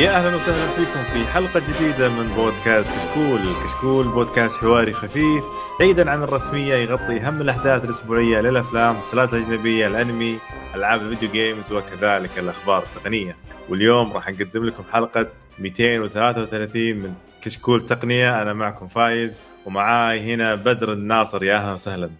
يا أهلا وسهلا فيكم في حلقة جديدة من بودكاست كشكول، كشكول بودكاست حواري خفيف بعيدا عن الرسمية يغطي أهم الأحداث الأسبوعية للأفلام، السلاسل الاجنبيه، الأنمي، ألعاب الفيديو games وكذلك الأخبار التقنية، واليوم راح نقدم لكم حلقة 233 من كشكول تقنية، أنا معكم فايز ومعاي هنا بدر الناصر. يا أهلا وسهلا.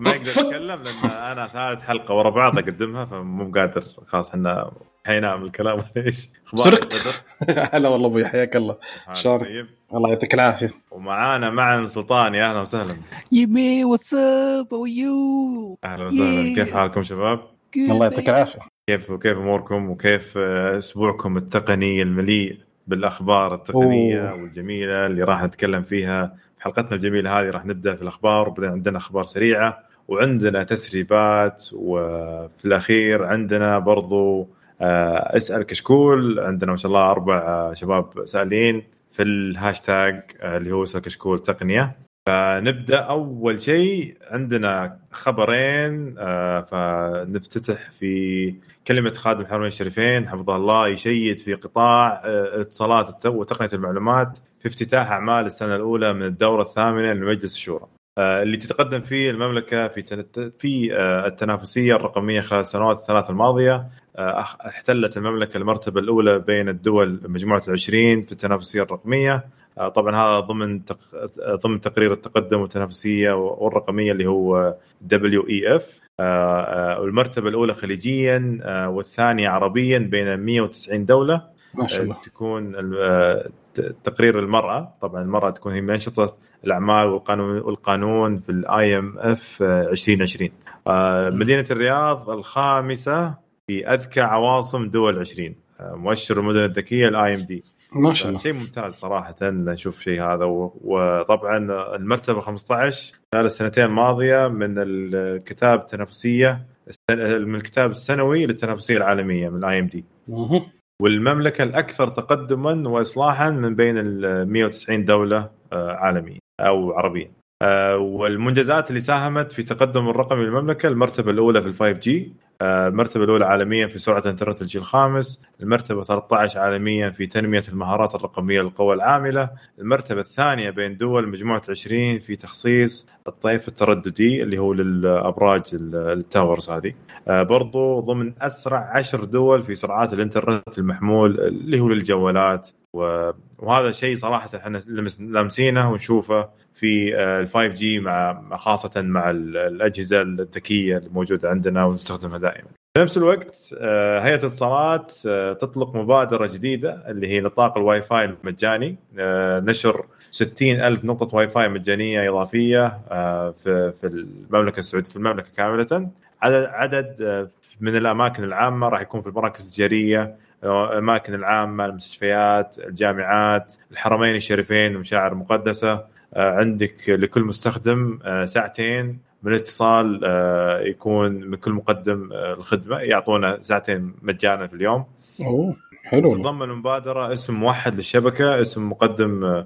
ما أقدر اتكلم لأن أنا ثالث حلقة ورا بعض أقدمها فمو قادر خلاص إحنا حينام الكلام. ليش؟ سرقت. هلا والله أبوي حياك الله. شلونك؟ طيب. الله يعطيك العافية. ومعانا معن سلطان يا أهلا وسهلا. يمي واتساب أو يو أهلا وسهلا. كيف حالكم شباب؟ الله يعطيك العافية. كيف وكيف أموركم؟ وكيف آه، أسبوعكم التقني المليء بالأخبار التقنية أوه. والجميلة اللي راح نتكلم فيها؟ في حلقتنا الجميلة هذه راح نبدأ في الأخبار. وبعدين عندنا أخبار سريعة وعندنا تسريبات وفي الأخير عندنا برضو اسأل كشكول. عندنا ما شاء الله أربع آه، شباب سائلين في الهاشتاج آه، اللي هو أسأل كشكول تقنية. فنبدأ أول شيء. عندنا خبرين آه، فنفتتح في كلمة خادم الحرمين الشريفين. حفظه الله يشيد في قطاع آه، الاتصالات الت- وتقنية المعلومات في افتتاح أعمال السنة الأولى من الدورة الثامنة لمجلس الشورى. آه، اللي تتقدم فيه المملكة في في آه، التنافسية الرقمية خلال السنوات الثلاث الماضية. آه، احتلت المملكة المرتبة الأولى بين الدول مجموعة العشرين في التنافسية الرقمية. آه، طبعا هذا ضمن تق... ضمن تقرير التقدم والتنافسية والرقمية اللي هو WEF والمرتبة الأولى خليجيا آه، والثانية عربيا بين 190 دولة. ما شاء الله. تكون آه، تقرير المرأة. طبعا المرأة تكون هي أنشطة الأعمال والقانون والقانون في ال IMF 2020 آه، مدينة الرياض الخامسة في أذكى عواصم دول 20 آه، مؤشر المدن الذكية ال IMD ما شاء الله. شيء ممتاز صراحة نشوف شيء هذا. وطبعا المرتبة 15 خلال السنتين الماضية من الكتاب التنافسية من الكتاب السنوي للتنافسية العالمية من ال IMD. والمملكة الأكثر تقدما واصلاحا من بين ال 190 دولة آه، عالمية أو عربية. آه، والمنجزات اللي ساهمت في تقدم الرقمي للمملكة المرتبة الأولى في ال 5 G المرتبة الأولى عالميا في سرعة إنترنت الجيل الخامس، المرتبة 13 عالميا في تنمية المهارات الرقمية للقوى العاملة، المرتبة الثانية بين دول مجموعة 20 في تخصيص الطيف الترددي اللي هو للأبراج ال- ال towers هذه. آه، برضو ضمن أسرع عشر دول في سرعات الإنترنت المحمول اللي هو للجوالات وهذا شيء صراحة إحنا لامسينه ونشوفه في ال 5 G مع خاصة مع ال- الأجهزة الذكية الموجودة عندنا ونستخدمها دائما. في نفس الوقت آه، هيئة الاتصالات آه، تطلق مبادرة جديدة اللي هي نطاق الواي فاي المجاني آه، نشر 60 ألف نقطة واي فاي مجانية إضافية آه، في في المملكة السعودية في المملكة كاملة عدد آه، من الأماكن العامة راح يكون في المراكز التجارية الأماكن العامة المستشفيات الجامعات الحرمين الشريفين المشاعر المقدسة آه، عندك لكل مستخدم آه، ساعتين من الاتصال آه، يكون من كل مقدم الخدمة يعطونا ساعتين مجانا في اليوم. أوه حلو. تتضمن المبادره اسم موحد للشبكة اسم مقدم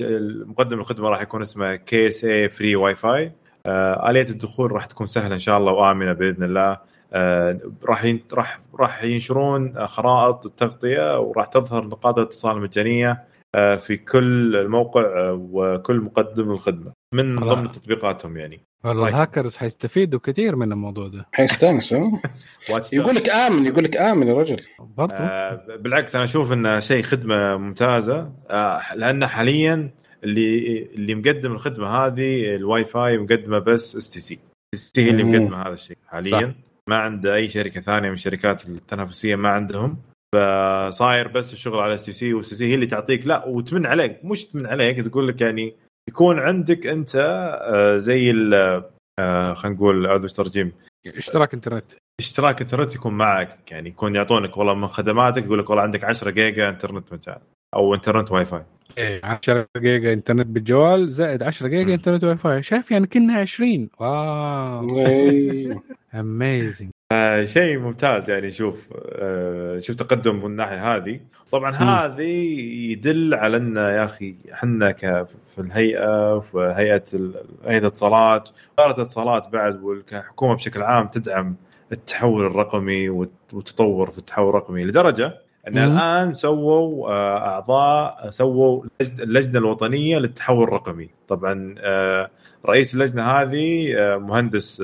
المقدم الخدمة راح يكون اسمه KSA free Wi-Fi. آلية الدخول راح تكون سهلة إن شاء الله وآمنة بإذن الله. راح ين- راح راح ينشرون آه، خرائط التغطية وراح تظهر نقاط الاتصال المجانية آه، في كل الموقع آه، وكل مقدم الخدمه من الله. ضمن تطبيقاتهم يعني والله. الهاكرز حيستفيدوا كثير من الموضوع ده حيستانس ها؟ واتس يقول لك آمن يقول لك آمن يا رجل برضو آه، بالعكس أنا أشوف إنه شيء خدمة ممتازة آه، لأن حاليا اللي اللي مقدم الخدمة هذه الواي فاي مقدمة بس STC ST هي اللي. مقدمة هذا الشيء حاليا صح. ما عند أي شركة ثانية من الشركات التنافسية ما عندهم. فصاير بس الشغل على STC و SC هي اللي تعطيك. لا وتمن عليك. مش تمن عليك تقول لك يعني يكون عندك أنت آه، زي ال آه، خلينا نقول اعوذ بالترجيم اشتراك انترنت. اشتراك انترنت يكون معك. يعني يكون يعطونك والله من خدماتك يقول لك والله عندك 10 جيجا انترنت مجاني أو انترنت واي فاي. إيه، 10 جيجا انترنت بالجوال زائد 10 جيجا. انترنت واي فاي. شايف يعني كذا 20 wow. Amazing آه، شيء ممتاز يعني شوف آه، شوف تقدم من الناحية هذه. طبعا هذه يدل على إن يا أخي إحنا في الهيئة في هيئة هيئة الاتصالات وزارة الاتصالات بعد والحكومة بشكل عام تدعم التحول الرقمي والت- والتطور في التحول الرقمي لدرجة إن مم. الآن سووا آه، أعضاء سووا لجنة- اللجنة الوطنية للتحول الرقمي. طبعا آه، رئيس اللجنة هذه آه، مهندس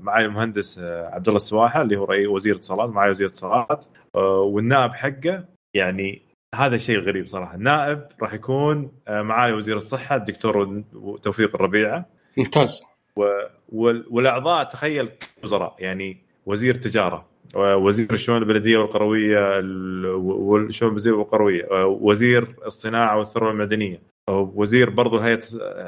معالي المهندس عبد الله السواحة اللي هو رئيس وزير اتصالات معالي وزير اتصالات والنائب حقه يعني هذا شيء غريب صراحة. النائب راح يكون معالي وزير الصحة الدكتور توفيق الربيعة. ممتاز. وال- والأعضاء تخيل وزراء. يعني وزير تجارة وزير الشؤون البلدية والقروية ال- والشؤون البلدية والقروية وزير الصناعة والثروة المعدنيه وزير برضو الهيئه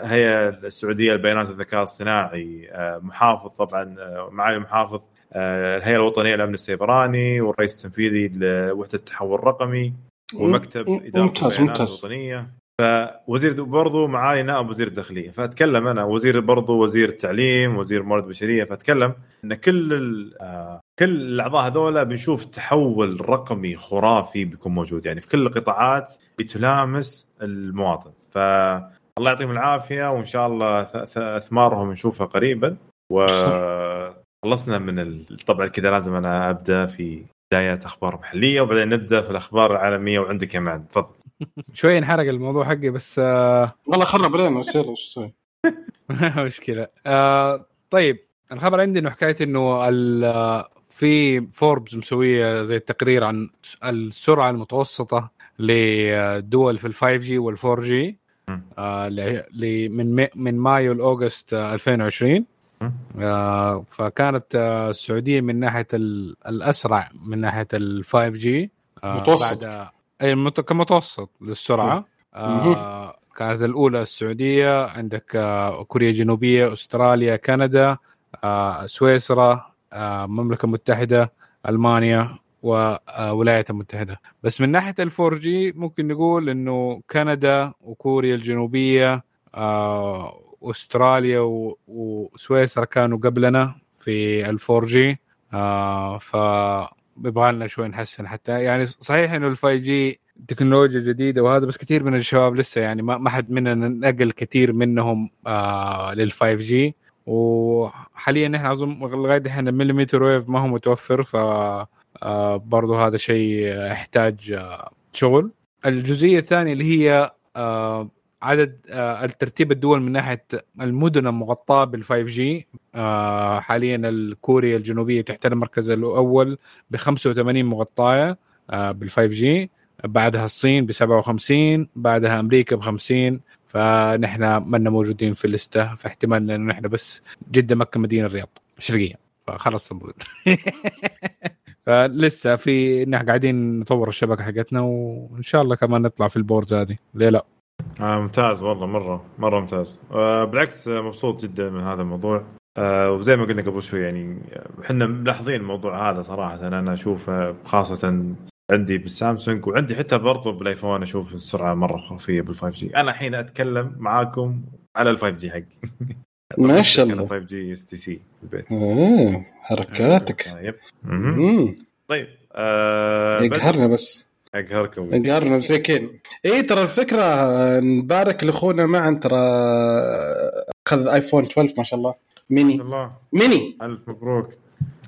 الهيئه السعودية للبيانات والذكاء الاصطناعي محافظ طبعا معالي المحافظ الهيئة الوطنية للأمن السيبراني والرئيس التنفيذي لوحدة التحول الرقمي ومكتب. إدارة ممتاز البيانات ممتاز الوطنية فوزير برضو معالي نائب وزير الداخلية. فأتكلم أنا وزير برضو وزير التعليم وزير الموارد البشرية فأتكلم إن كل آه، كل الأعضاء هذول بنشوف تحول رقمي خرافي بيكون موجود. يعني في كل القطاعات بتلامس المواطن. فالله يعطيهم العافية وإن شاء الله اثمارهم نشوفها قريبا. وخلصنا من ال- طبعا كذا لازم أنا أبدأ في بدايه أخبار محلية وبعدين نبدأ في الأخبار العالمية وعندك يا معن تفضل. شوي انحرق الموضوع حقي بس آه والله خرب علينا بس يلا شو أسوي؟ مشكلة آه طيب الخبر عندي إنه حكاية إنه ال- آه، في فوربس مسوية زي التقرير عن السرعة المتوسطة لدول في ال five G وال four G مم. آه ل- ل- من من مايو ل August آه، 2020 مم. آه فكانت آه السعودية من ناحية ال- الأسرع من ناحية ال five G آه متوسط. بعد مت- كمتوسط للسرعة. آه كانت الأولى السعودية عندك آه كوريا الجنوبية أستراليا كندا آه سويسرا آه المملكة المتحدة ألمانيا والولايات المتحدة. بس من ناحية ال four G ممكن نقول إنه كندا وكوريا الجنوبية آه أستراليا و- وسويسرا كانوا قبلنا في ال four G آه ف بيبغى لنا شوي نحسن حتى. يعني صحيح إنه ال five G تكنولوجيا جديدة وهذا بس كثير من الشباب لسه يعني ما حد مننا نقل كثير منهم آه لل 5 G وحاليا إحنا أظن لغاية دحين ال millimeter wave ما هو متوفر ف آه برضه هذا شيء يحتاج آه شغل. الجزئية الثانية اللي هي آه عدد آه الترتيب الدول من ناحية المدن المغطاة بال 5 G آه حاليا الكوريا الجنوبية تحتل المركز الأول ب 85 مغطاة آه بال 5 G بعدها الصين ب 57 بعدها أمريكا ب 50 فنحن منا موجودين في الليستة فاحتمال انه نحن بس جدة مكة مدينة الرياض الشرقيه فخلص فلسه في نحن قاعدين نطور الشبكة حقتنا وإن شاء الله كمان نطلع في ال boards هذه. ليه لا؟ آه ممتاز والله مرة مرة ممتاز. آه بالعكس آه، مبسوط جدا من هذا الموضوع. آه وزي ما قلنا قبل شوي يعني إحنا ملاحظين الموضوع هذا صراحة. أنا اشوفه خاصة عندي بالسامسونج وعندي حتى برضو بالآيفون أشوف السرعة مرة خرافيه بال 5 G. أنا الحين أتكلم معاكم على ال 5 G حقي. ما شاء الله. 5 G STC في البيت. آه، حركاتك. آه، yep مهم. مم. طيب آه يقهرنا بس. أقهركم. يقهرنا مساكين اي ترى الفكرة نبارك لأخونا معاذ ترى أخذ ايفون 12 ما شاء الله. ما ميني شاء الله. ميني. ألف مبروك.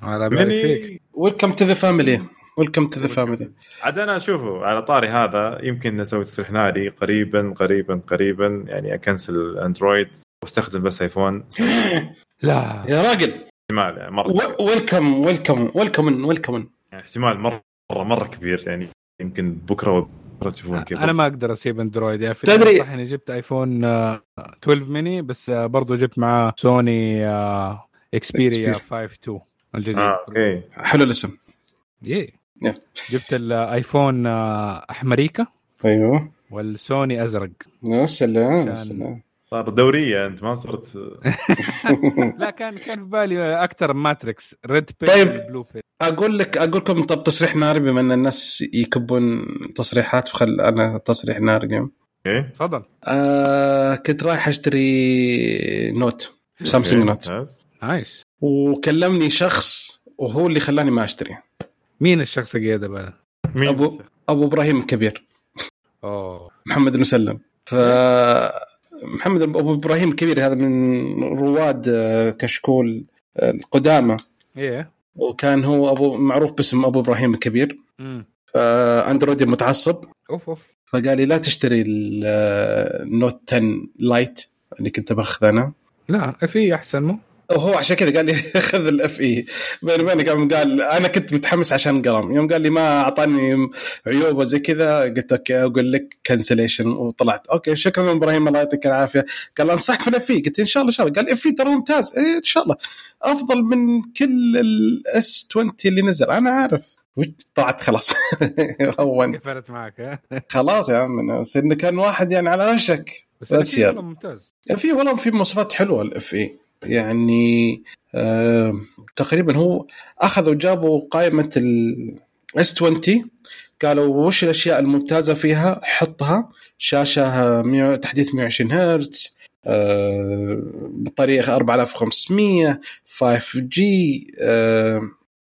على بالي فيك. mini welcome to the family welcome to the family عاد أنا أشوفه على طاري هذا يمكن نسوي تصريح ناري قريبا قريبا قريبا. يعني أ cancel أندرويد واستخدم بس ايفون لا. يا راجل. احتمال يعني مره. welcome welcome welcome welcome احتمال مره مرة مرة كبير يعني. يمكن بكرة بكره تشوفون كيف. أنا ما أقدر أسيب أندرويد. يا في تدري- صح اني جبت ايفون آه، 12 ميني بس آه، برضو جبت معاه سوني Xperia. 5 2 الجديد. آه okay. حلو الاسم. Yeah. جبت الايفون آه، أحمر يكا. أيوه. والسوني أزرق. يا سلام يا سلام. صار دورية أنت ما صرت. لا كان كان في بالي أكثر Matrix red pill طيب. blue pill أقول لك أقول لكم طب تصريح ناري بما أن الناس يكبون تصريحات فخل أنا تصريح ناري اليوم. Okay. تفضل. آه كنت رايح أشتري نوت سامسونج Note. ممتاز. Nice. وكلمني شخص وهو اللي خلاني ما أشتري. مين الشخص القيادة بقى؟ مين ابو أبو إبراهيم الكبير. أوه. محمد المسلم ف محمد أبو إبراهيم الكبير هذا من رواد آه، كشكول آه، القدامى. إيه. وكان هو أبو معروف باسم أبو إبراهيم الكبير. مم. فاندرويدي متعصب. أوف أوف. فقال لي لا تشتري ال Note 10 Lite اللي كنت باخذ أنا. لا في أحسن مو؟ وهو عشان كذا قال لي خذ الاف اي بيني وبينك قام قال أنا كنت متحمس عشان قلم يوم قال لي ما أعطاني عيوبه زي كذا قلت okay أقول لك cancellation وطلعت. Okay شكرا إبراهيم الله يعطيك العافية. قال انصحك في ال FE قلت إن شاء الله إن شاء الله. قال FE ترى ممتاز. إيه إن شاء الله. أفضل من كل ال S20 اللي نزل. أنا عارف. طلعت خلاص. هونت قفلت معك خلاص يا عم. إنه كان واحد يعني على وشك. بس بس. والله ممتاز. في والله في مواصفات حلوة ال FE يعني آه تقريبا هو أخذوا جابوا قائمة ال S20 قالوا وش الأشياء الممتازة فيها؟ حطها شاشة 100 تحديث 120 هرتز آه بطارية 4500 5G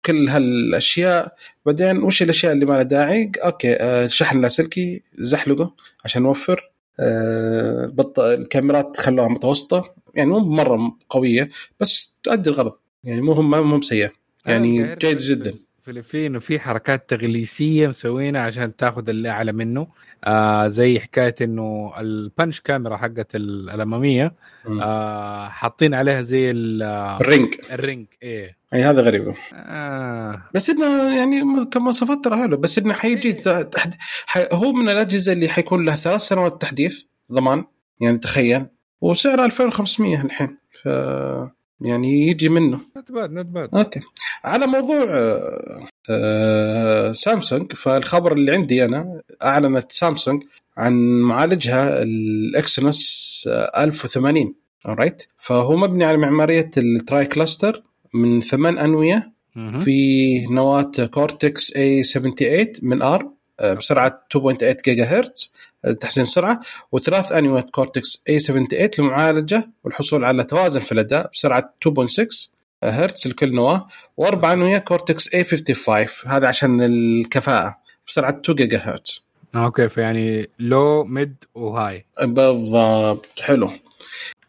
كل هالأشياء. بعدين وش الأشياء اللي ما لها داعي؟ okay آه شحن لاسلكي زحلقه عشان نوفر آه بط... الكاميرات خلوها متوسطة. يعني مو مره قوية بس تؤدي الغرض. يعني مو هم مو سيئه يعني أنا جيد جدا. فلبين وفي حركات تغليسية مسوينها عشان تاخذ اللي أعلى منه. آه زي حكاية إنه ال punch كاميرا حقت ال- الأمامية آه حاطين عليها زي ال- ال ring. ال ring إيه. أي هذا غريبه آه. بس إنه يعني كمواصفات ترى حلو. بس إنه حيجي تحد... حي... هو من الأجهزة اللي حيكون له ثلاث سنوات تحديث ضمان. يعني تخيل. وسعره 2500 الحين. ف يعني يجي منه. not bad not bad Okay. على موضوع آه، آه، سامسونج فالخبر اللي عندي أنا أعلنت سامسونج عن معالجها ال Exynos آه، 1080 right فهو مبني على معمارية ال tri-cluster من ثمان أنوية في نواة Cortex A78 من ار بسرعة 2.8 جيجا هرتز آه، تحسين السرعة. وثلاث انويه Cortex A78 للمعالجه والحصول على توازن في الأداء بسرعة 2.6 هرتز لكل نواة. وأربع أنوية Cortex A55 هذا عشان الكفاءة بسرعة 2 جيجا هرتز okay فيعني low mid و high بالضبط. حلو.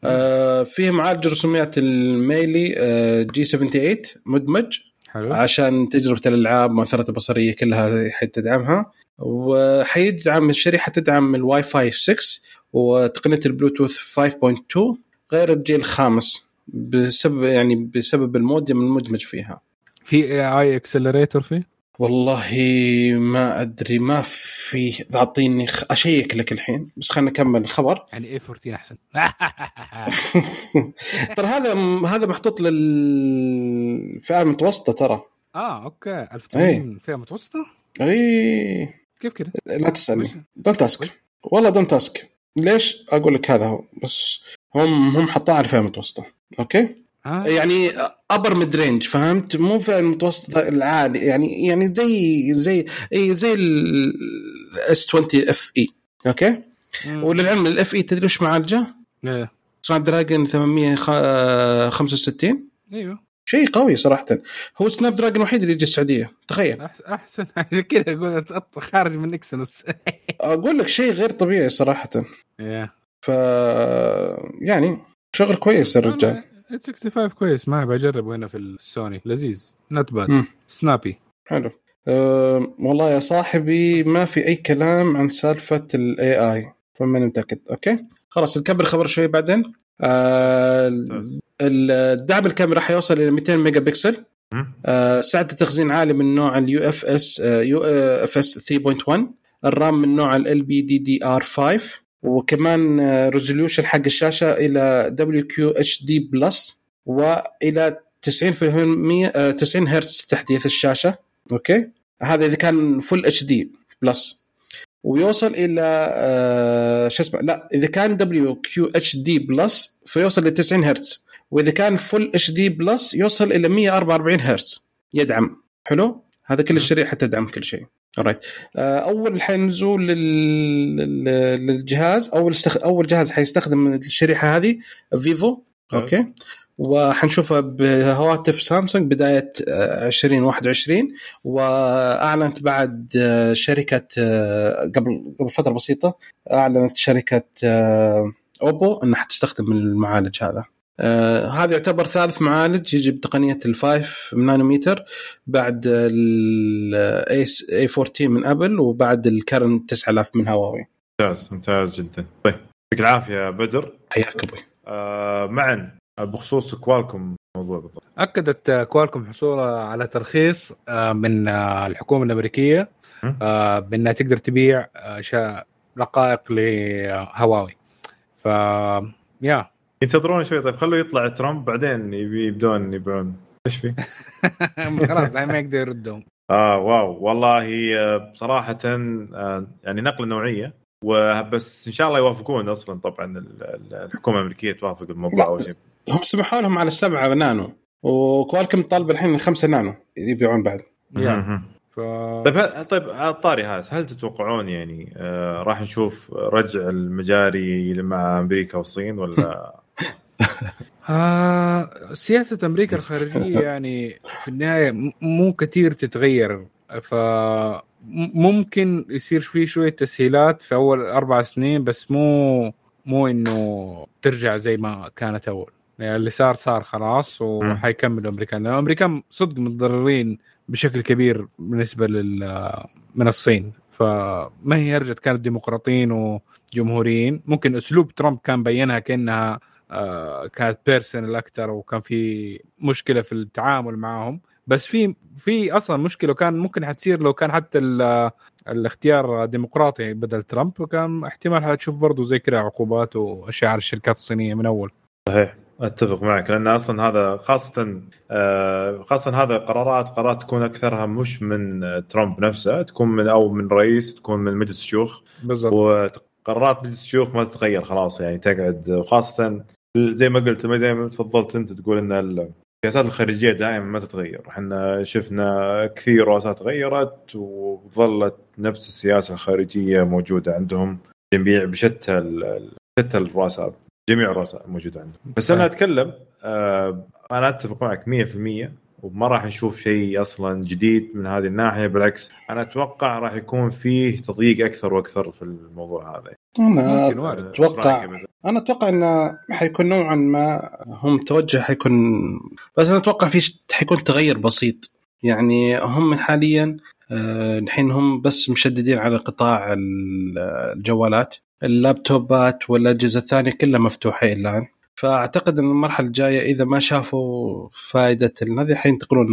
آه فيه معالج رسوميات ال Mali آه G78 مدمج. حلو. عشان تجربة الألعاب مؤثرات البصريه كلها حتدعمها وحيدعم الشريحة تدعم الواي فاي 6 وتقنية البلوتوث 5.2 غير الجيل الخامس بسبب يعني بسبب المودم المدمج فيها. في AI accelerator فيه؟ والله ما أدري ما في. أعطيني خ... أشيك لك الحين بس خلينا نكمل الخبر. يعني A14 أحسن. ترى هذا هذا محطوط للفئه المتوسطه ترى. آه okay. 1080 فيها متوسطة؟ اي كيف كذا؟ لا تسألني؟ don't ask والله don't ask ليش أقول لك هذا هو؟ بس هم هم حطوه على الفئة المتوسطة. okay؟ آه. يعني upper mid-range فهمت؟ مو فئة المتوسطة العالي. يعني يعني زي زي إي زي ال S20 FE okay؟ مم. وللعلم ال FE تدري وش معالجه؟ إيه. Snapdragon 865 أيوه. شيء قوي صراحة. هو Snapdragon الوحيد اللي يجي السعودية. تخيل. أحسن. عشان كذا أقول خارج من Exynos أقول لك شيء غير طبيعي صراحة. إيه. ف يعني شغل كويس الرجال ال 65 كويس. ما بجربه هنا في السوني لذيذ. Not bad. سنابي حلو. أه والله يا صاحبي ما في أي كلام عن سالفة ال AI فماني متأكد. Okay؟ خلاص نكبر خبر شوي بعدين. الدعم الكاميرا حيوصل إلى 200 ميجا بكسل. آه، سعه التخزين عالي من نوع ال UFS UFS 3.1 ال RAM من نوع ال بي دي دي آر 5 وكمان resolution حق الشاشة إلى WQHD plus وإلى 90% آه، 90 هرتز تحديث الشاشة. Okay؟ هذا إذا كان full HD plus. ويوصل إلى آه، شو اسمه لا إذا كان WQHD plus فيوصل ل 90 هرتز. وإذا كان full HD plus يوصل إلى 144 هرتز. يدعم. حلو؟ هذا كل الشريحة تدعم كل شيء. right أول حينزول لل... لل- للجهاز. أول استخ... أول جهاز حيستخدم الشريحة هذه فيفو أوكي. وحنشوفها بهواتف سامسونج بداية آه، 2021 وأعلنت بعد آه، شركة آه، قبل قبل فترة بسيطة أعلنت شركة آه، أوبو إنها حتستخدم المعالج هذا. آه هذا يعتبر ثالث معالج يجي بتقنية ال five نانومتر بعد ال A 14 من أبل وبعد الكيرن 9000 من هواوي. ممتاز ممتاز جدا. طيب يعطيك العافية بدر. حياك أبوي. آه معا. بخصوص كوالكوم الموضوع بالضبط. أكدت كوالكوم حصولها على ترخيص آه، من آه، الحكومة الأمريكية. آه، بأنها تقدر تبيع رقائق لهواوي. ف يا. ينتظرون شوي. طيب خلوا يطلع ترامب بعدين يبي- يبدون يبيعون. إيش في؟ خلاص ما يقدر يردهم آه واو. والله بصراحة يعني نقلة نوعية وبس إن شاء الله يوافقون أصلا. طبعا ال- ال- الحكومة الأمريكية توافق الموضوع هم سمحوا لهم على السبعة نانو. وكوالكم طالب الحين الخمسه نانو. يبيعون بعد. ف طيب هل طيب على الطاري هذا هل تتوقعون يعني آه راح نشوف رجع المجاري مع أمريكا والصين ولا؟ آه سياسة أمريكا الخارجية يعني في النهاية مو كثير تتغير. ف ممكن يصير في شوية تسهيلات في أول أربع سنين بس مو مو إنه ترجع زي ما كانت أول. يعني اللي صار صار خلاص وحيكملوا الأمريكان لأن الأمريكان صدق متضررين بشكل كبير بالنسبة لل من الصين. فما هي رجعت كانت ديمقراطيين وجمهوريين. ممكن أسلوب ترامب كان بينها كأنها آه، كانت بيرسونال أكثر وكان في مشكلة في التعامل معهم. بس في في أصلا مشكلة كان ممكن حتصير لو كان حتى ال- الاختيار ديمقراطي بدل ترامب. وكان احتمال حتشوف برضه زي كذا عقوبات واشياء على الشركات الصينية من أول. صحيح. أتفق معك لأن أصلا هذا خاصة آه خاصة هذا قرارات قرارات تكون أكثرها مش من ترامب نفسه تكون من أو من رئيس تكون من مجلس الشيوخ. بالضبط. وقرارات مجلس الشيوخ ما تتغير خلاص يعني تقعد. وخاصة زي ما قلت زي ما تفضلت أنت تقول إن السياسات الخارجية دائما ما تتغير. إحنا شفنا كثير رؤساء تغيرت وظلت نفس السياسة الخارجية موجودة عندهم جميع بشتى شتى الرؤساء. جميع الرؤساء موجودة عندهم. بس أنا أتكلم آه أنا أتفق معك 100% وما راح نشوف شيء أصلا جديد من هذه الناحية بالعكس أنا أتوقع راح يكون فيه تضييق أكثر وأكثر في الموضوع هذا. أنا بدر؟ أنا أتوقع إنه حيكون نوعا ما هم توجه حيكون بس أنا أتوقع في حيكون تغير بسيط. يعني هم حاليا آه، الحين هم بس مشددين على قطاع ال- الجوالات. اللابتوبات والأجهزة الثانية كلها مفتوحة الآن. فأعتقد إن المرحلة الجاية إذا ما شافوا فائدة هذه حينتقلون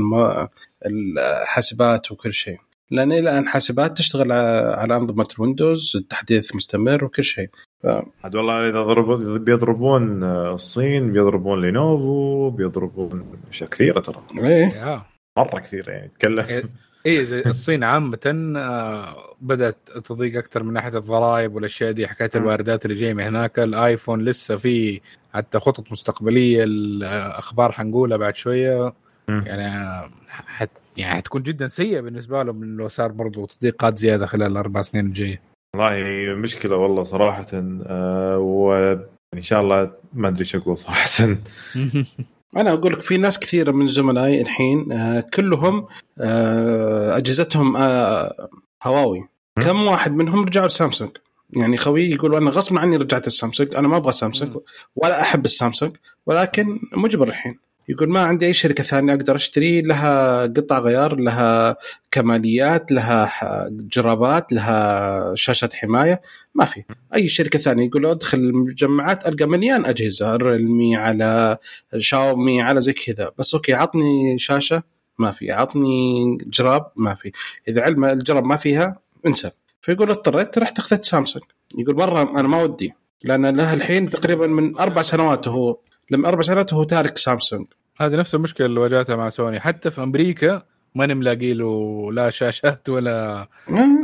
الحاسبات وكل شيء. لأن إلى الآن حاسبات تشتغل على أنظمة الويندوز التحديث مستمر وكل شيء. عاد والله إذا ضربوا بيضربون الصين بيضربون لينوفو بيضربون أشياء كثيرة ترى. إيه. مرة كثيرة يعني. تكلم. إيه. اي زي الصين عامة آه، بدأت تضيق أكثر من ناحية الضرائب والأشياء دي حكاية الواردات اللي جاية من هناك. الآيفون لسه في حتى خطط مستقبلية الأخبار حنقولها بعد شوية. مم. يعني آه، حت يعني حتكون جدا سيئة بالنسبة لهم لو صار برضو تضييقات زيادة خلال الأربع سنين الجاية. والله مشكلة والله صراحة آه وان شاء الله ما أدري إيش أقول صراحة. أنا أقول لك في ناس كثيرة من زملائي الحين آه، كلهم آه، أجهزتهم آه، هواوي. كم واحد منهم رجعوا لسامسونج؟ يعني خوي يقول أنا غصب عني رجعت السامسونج أنا ما أبغى سامسونج. ولا أحب السامسونج ولكن مجبر الحين. يقول ما عندي أي شركة ثانية أقدر أشتري لها قطع غيار لها كماليات لها جرابات لها شاشه حماية ما في. أي شركة ثانية يقول أدخل المجمعات ألقى مليان أجهزة ريلمي على شاومي على زي كذا. بس أوكي عطني شاشة ما في. عطني جراب ما في. إذا علم الجراب ما فيها انسى. فيقول اضطريت رحت أخذت سامسونج. يقول مرة أنا ما ودي لأن له الحين تقريبا من أربع سنوات وهو لما أربع سنوات وهو تارك سامسونج. هذه نفس المشكلة اللي واجهتها مع سوني. حتى في أمريكا ماني ملاقي له لا شاشات ولا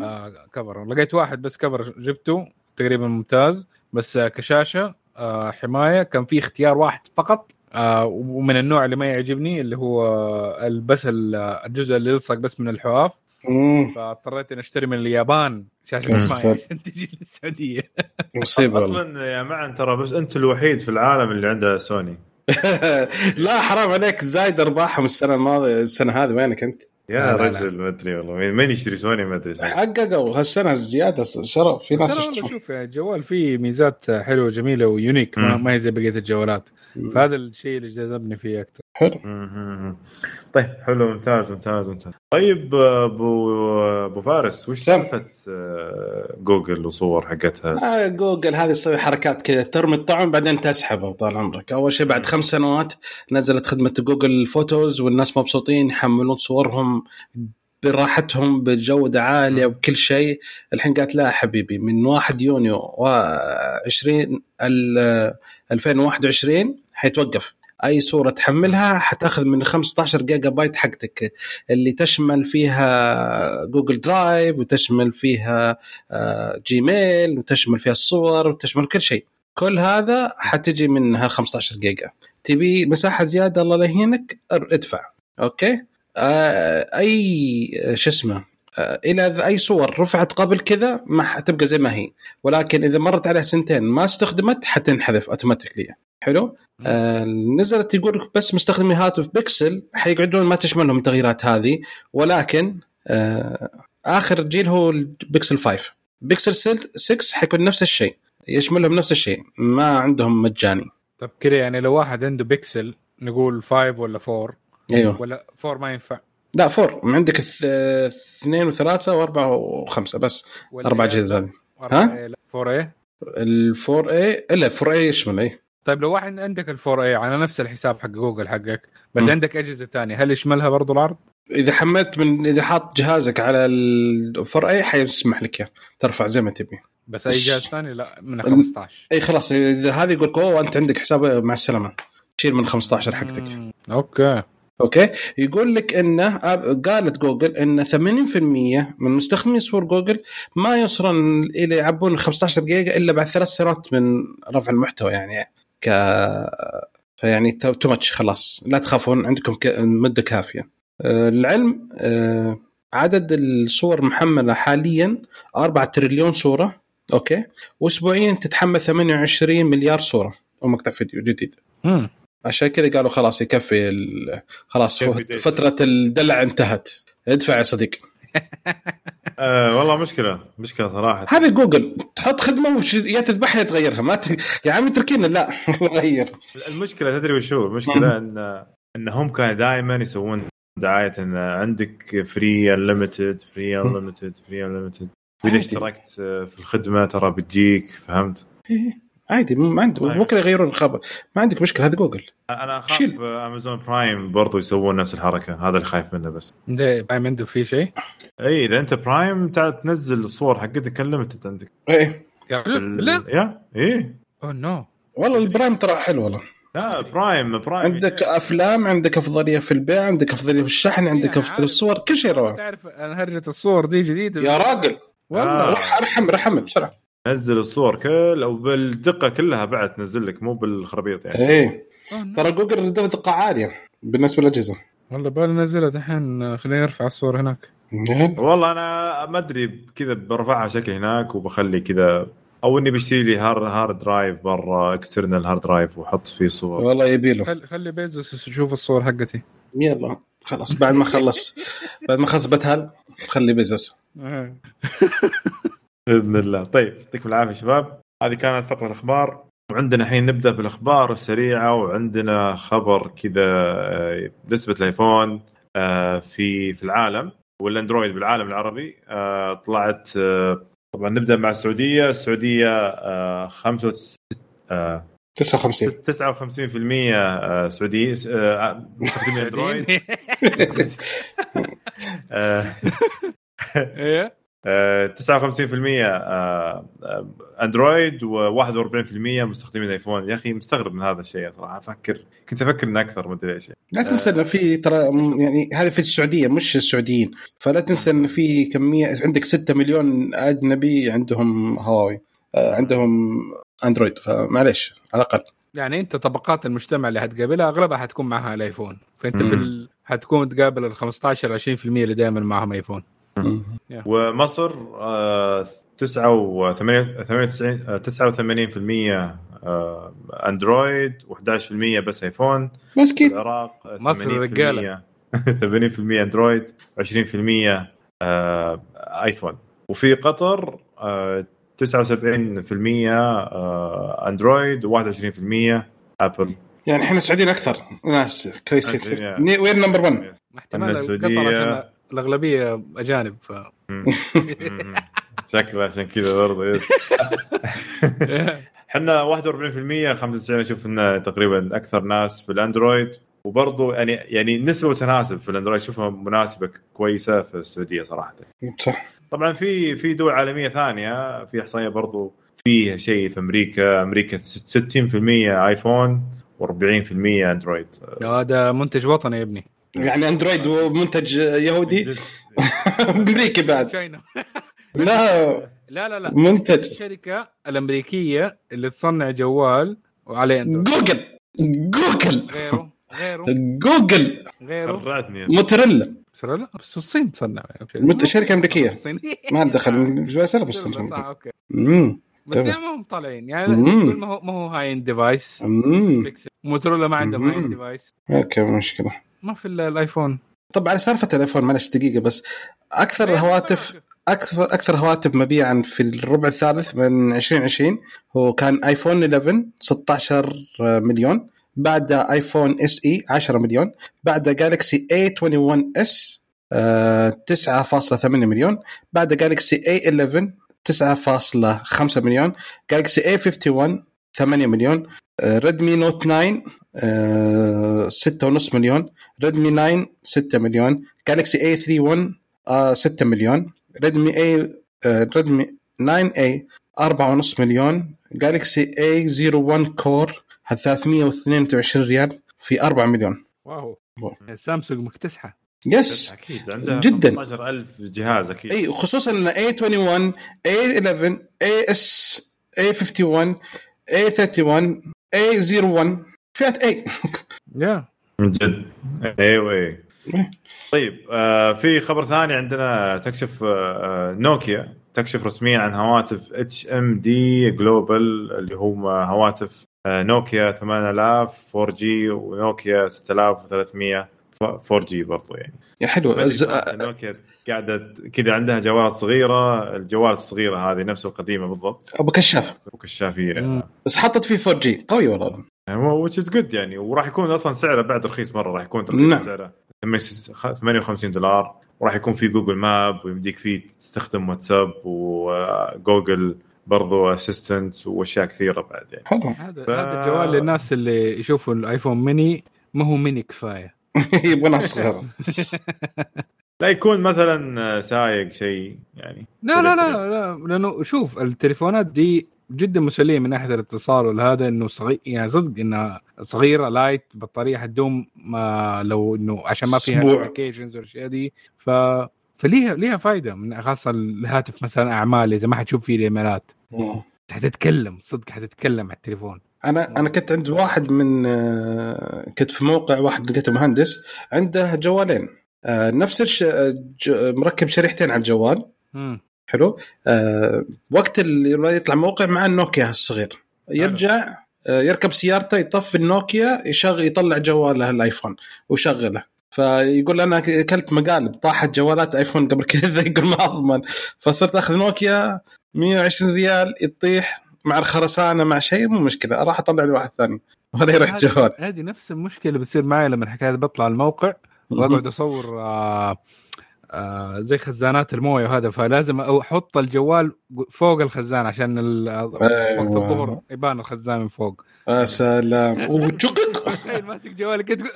آه، cover لقيت واحد بس cover جبته تقريبا ممتاز بس آه كشاشة آه حماية. كان في اختيار واحد فقط آه ومن النوع اللي ما يعجبني اللي هو آه، بس ال- الجزء اللي يلصق بس من الحواف. فاضطريت إني أشتري من اليابان شاشة يا حمايه ساتر. عشان تجي للسعودية. مصيبة والله. أصلا يا معن ترى بس أنت الوحيد في العالم اللي عنده سوني. لا حرام عليك. زايد أرباحهم السنة الماضية السنة هذه وينك أنت؟ يا رجل ما أدري والله. مين يشتري سوني؟ ما أدري. حققوا. هالسنة زيادة شرف. في ناس يشترون. شوف يعني الجوال فيه ميزات حلوة جميلة و unique ما, هي زي بقية الجوالات. فهذا الشيء اللي جذبني فيه أكثر. حلو. طيب. حلو ممتاز ممتاز ممتاز. طيب أبو أبو فارس وش. سالفة آه، جوجل وصور حقتها؟ آه جوجل هذه تسوي حركات كذا ترمي الطعم بعدين تسحبه طال عمرك. أول شيء بعد خمس سنوات نزلت خدمة جوجل فوتوز والناس مبسوطين يحملون صورهم براحتهم بجودة عالية وبكل شيء. الحين قالت لا حبيبي من 1 يونيو و 20 ال- 2021 حيتوقف. أي صورة تحملها حتأخذ من 15 جيجا بايت حقتك اللي تشمل فيها جوجل درايف وتشمل فيها آه، جيميل وتشمل فيها الصور وتشمل كل شيء. كل هذا حتجي من هال 15 جيجا. تبي مساحة زيادة الله لا يهينك ادفع. أوكي؟ آه أي آه، شو اسمه؟ إلى أي صور رفعت قبل كذا ما حتبقى زي ما هي. ولكن إذا مرت عليها سنتين ما استخدمت حتنحذف automatically حلو؟ آه نزلت يقول بس مستخدمي هاتف بيكسل حيقعدون ما تشملهم التغييرات هذه. ولكن آه آخر جيل هو البيكسل 5 بيكسل 6 حيكون نفس الشيء. يشملهم نفس الشيء. ما عندهم مجاني. طب كذا يعني لو واحد عنده بيكسل نقول 5 ولا 4 أيوه. ولا 4 ما ينفع. لا four. عندك الث- اثنين وثلاثة وأربعة وخمسة بس. ولا أربع إيه؟ أجهزة. هذه ها؟ 4 a ال four a إلا ال four a يشمل إي طيب لو واحد عندك ال four a على نفس الحساب حق جوجل حقك بس مم. عندك أجهزة ثانية هل يشملها برضو العرض؟ إذا حملت من إذا حاط جهازك على ال four a حيسمح لك إياه. ترفع زي ما تبي. بس أي جهاز ثاني؟ لا من 15 إي خلاص. إذا هذا يقول لك أوه أنت عندك حساب مع السلامة. تشيل من 15 حقتك. أوكي. أوكي يقول لك إنه أب- قالت جوجل ان 80% من مستخدمي صور جوجل ما يوصلون إلى يعبون 15 جيجا إلا بعد ثلاث سنوات من رفع المحتوى يعني ك فيعني too much خلاص لا تخافون عندكم. مدة كافية آه، العلم آه، عدد الصور محملة حاليا 4 تريليون صورة أوكي واسبوعيا تتحمل 28 مليار صورة أو مقطع فيديو جديد مم. عشان كذا قالوا خلاص يكفي ال- خلاص. فترة الدلع انتهت. ادفع يا صديق. آه والله مشكلة مشكلة صراحة. هذا جوجل تحط خدمة وش يا تذبحها يا تغيرها. ما ت... يا عمي تركينا لا غير المشكلة تدري وش هو؟ المشكلة ان إن هم كانوا دائما يسوون دعاية إن عندك free unlimited free unlimited free unlimited وإذا. اشتركت في الخدمة ترى بتجيك فهمت؟ إيه، عادي ما عنده طيب. بكره يغيرون الخبر. ما عندك مشكلة هذا جوجل. أنا شيل. اخاف امازون برايم برضو يسوون نفس الحركة. هذا اللي خايف منه بس. ده باين عنده في شيء؟ إي إذا أنت برايم تنزل الصور حقتك عندك. إيه يا بال- رجل لا يا إيه oh no. والله البرايم ترى حلو والله. لا برايم برايم عندك أفلام عندك أفضلية في البيع عندك أفضلية في الشحن عندك أنا أفضلية في. الصور كل شيء روعه تعرف أنا هرجة الصور دي جديدة. يا راجل. والله. آه. روح أرحم ارحم بسرعة. نزل الصور كل أو بالدقة كلها بعد تنزل لك مو بالخرابيط يعني. إيه. oh، no. ترى جوجل دقه عالية بالنسبة للأجهزة. والله بالي نزلها دحين خليني أرفع الصور هناك. والله أنا ما أدري كذا برفعها شكل هناك وبخلي كذا أو إني بشتري لي hard hard drive برا external hard drive وأحط فيه صور. والله يبي له. خلي خلي بيزوس يشوف الصور حقتي. يلا خلاص بعد ما خلص بعد ما خلص بتهل خلي بزنس آه. بإذن الله. طيب يعطيكم العافية شباب. هذه كانت فقرة الأخبار. وعندنا الحين نبدأ بالأخبار السريعة وعندنا خبر كذا آه، نسبة الآيفون آه، في في العالم والاندرويد بالعالم العربي آه، طلعت طبعا نبدأ مع السعودية. السعودية آه، 65 آه، 59 59% آه، سعودي مستخدمين أندرويد. 59% آه، آه، أندرويد و41% مستخدمين ايفون يا أخي مستغرب من هذا الشيء صراحة أفكر. كنت أفكر انه أكثر ما أدري إيش. لا تنسى إنه في ترى يعني هذه في السعودية مش السعوديين. فلا تنسى انه في كمية عندك 6 مليون أجنبي عندهم هواوي آه، عندهم أندرويد. فمعليش على الأقل. يعني أنت طبقات المجتمع اللي حتقابلها أغلبها حتكون معها الآيفون. فأنت في. ال... حتكون تقابل ال 15 20% اللي دائما معهم آيفون. ومصر آه، 99 89% آه، أندرويد و11% بس آيفون. مسكين العراق مصر 80% رجالة. 80% Android 20% آه، iPhone. وفي قطر آه، 79% آه، Android و21% Apple. يعني إحنا سعوديين أكثر ناس كويسين وين number 1 احتمال قطر عشان الأغلبية أجانب ف. شكله عشان كذا برضه yes. إحنا 41% 95 أشوف إنه تقريبا أكثر ناس في الأندرويد. وبرضه يعني يعني نسبة وتناسب في الأندرويد اشوفها مناسبة كويسة في السعودية صراحة. صح. طبعا في في دول عالمية ثانية في إحصائية برضو في شيء في أمريكا. أمريكا 60% آيفون و40% أندرويد. هذا منتج وطني يا ابني. يعني اندرويد ومنتج يهودي. أمريكي بعد. لا. لا لا لا. منتج. الشركة الأمريكية اللي تصنع جوال وعليه Android Google. Google. غيره غيره. جوجل. غيره. خرعتني موتوريلا ترى لا بس الصين تصنع. مت- شركة أمريكية. ما دخل. بس صح أوكي. امم بس. يعني ما هم طالعين. يعني. ما هو ما هو high-end device امم Pixel Motorola ما عندهم high-end. device okay مشكلة. ما في إلا ال iPhone. طب على سالفة ال iPhone معلش دقيقة بس أكثر الهواتف أكثر أكثر هواتف مبيعا في الربع الثالث من 2020 هو كان iPhone 11 16 مليون بعد iPhone SE 10 مليون بعد Galaxy A21s 9.8 مليون بعد Galaxy A11 9.5 مليون Galaxy A51 8 مليون Redmi Note 9 6 ونص مليون. Redmi 9 6 مليون. Galaxy A31 6 مليون. Redmi A Redmi 9A 4.5 مليون. Galaxy A01 Core 322 ريال في 4 مليون. wow, يعني سامسونج مكتسحة. yes أكيد عندها جدا. 15000 جهاز أكيد. أي خصوصا إن A21 A11 A S A51 A31 A01 فئة A يا من جد. أيوه A طيب آه في خبر ثاني عندنا تكشف آه آه، نوكيا تكشف رسميا عن هواتف HMD Global اللي هم هواتف آه نوكيا 8000 4 جي ونوكيا 6300 4G برضو يعني. يا حلو. الز- صراحة نوكيا قاعدة كذا عندها جوال صغيرة الجوال الصغيرة هذه نفس القديمة بالضبط. أبو كشاف. وكشافيه مم. بس حطت فيه 4G. قوي والله. وتش از جود يعني. وراح يكون أصلا سعره بعد رخيص مرة راح يكون تقريبا نعم. سعره 58 دولار. وراح يكون في Google Map ويمديك فيه تستخدم WhatsApp و Google برضو Assistant وأشياء كثيرة بعد يعني. حلو. هذا ف- هذا الجوال للناس اللي يشوفوا ال iPhone mini ما هو ميني كفاية. يبغى ناس صغيره لا يكون مثلا سايق شيء يعني. لا لا لا, لا. لأنه شوف التليفونات دي جدا مسلية من ناحية الاتصال والهذا إنه صغير يعني صدق إنها صغيرة light بطارية حتدوم ما لو إنه عشان ما فيها. applications والأشياء دي. ف فليها ليها فائده من خاصة الهاتف مثلا أعمال إذا ما حتشوف فيه الإيميلات. حتتكلم صدق حتتكلم على التليفون. أنا أنا كنت عند واحد من آه، كنت في موقع واحد لقيته مهندس عنده جوالين. آه، نفس الش... آه، مركب شريحتين على الجوال. مم. حلو؟ وقت اللي يطلع موقع مع النوكيا الصغير. يرجع يركب سيارته يطفي النوكيا يشغل يطلع جواله الآيفون ويشغله. فيقول أنا أكلت مقالب طاحت جوالات آيفون قبل كذا يقول ما أضمن. فصرت أخذ نوكيا 120 ريال يطيح. مع الخرسانة مع شيء مو مشكلة أروح أطلع لي واحد ثاني ولا يروح جوال. هذه نفس المشكلة اللي بتصير معي لما الحكاية بطلع الموقع وأقعد أصور آه آه زي خزانات الموية وهذا فلازم أحط الجوال فوق الخزان عشان ال- وقت أيوة. الظهر يبان الخزان من فوق. يا سلام. ماسك جوالك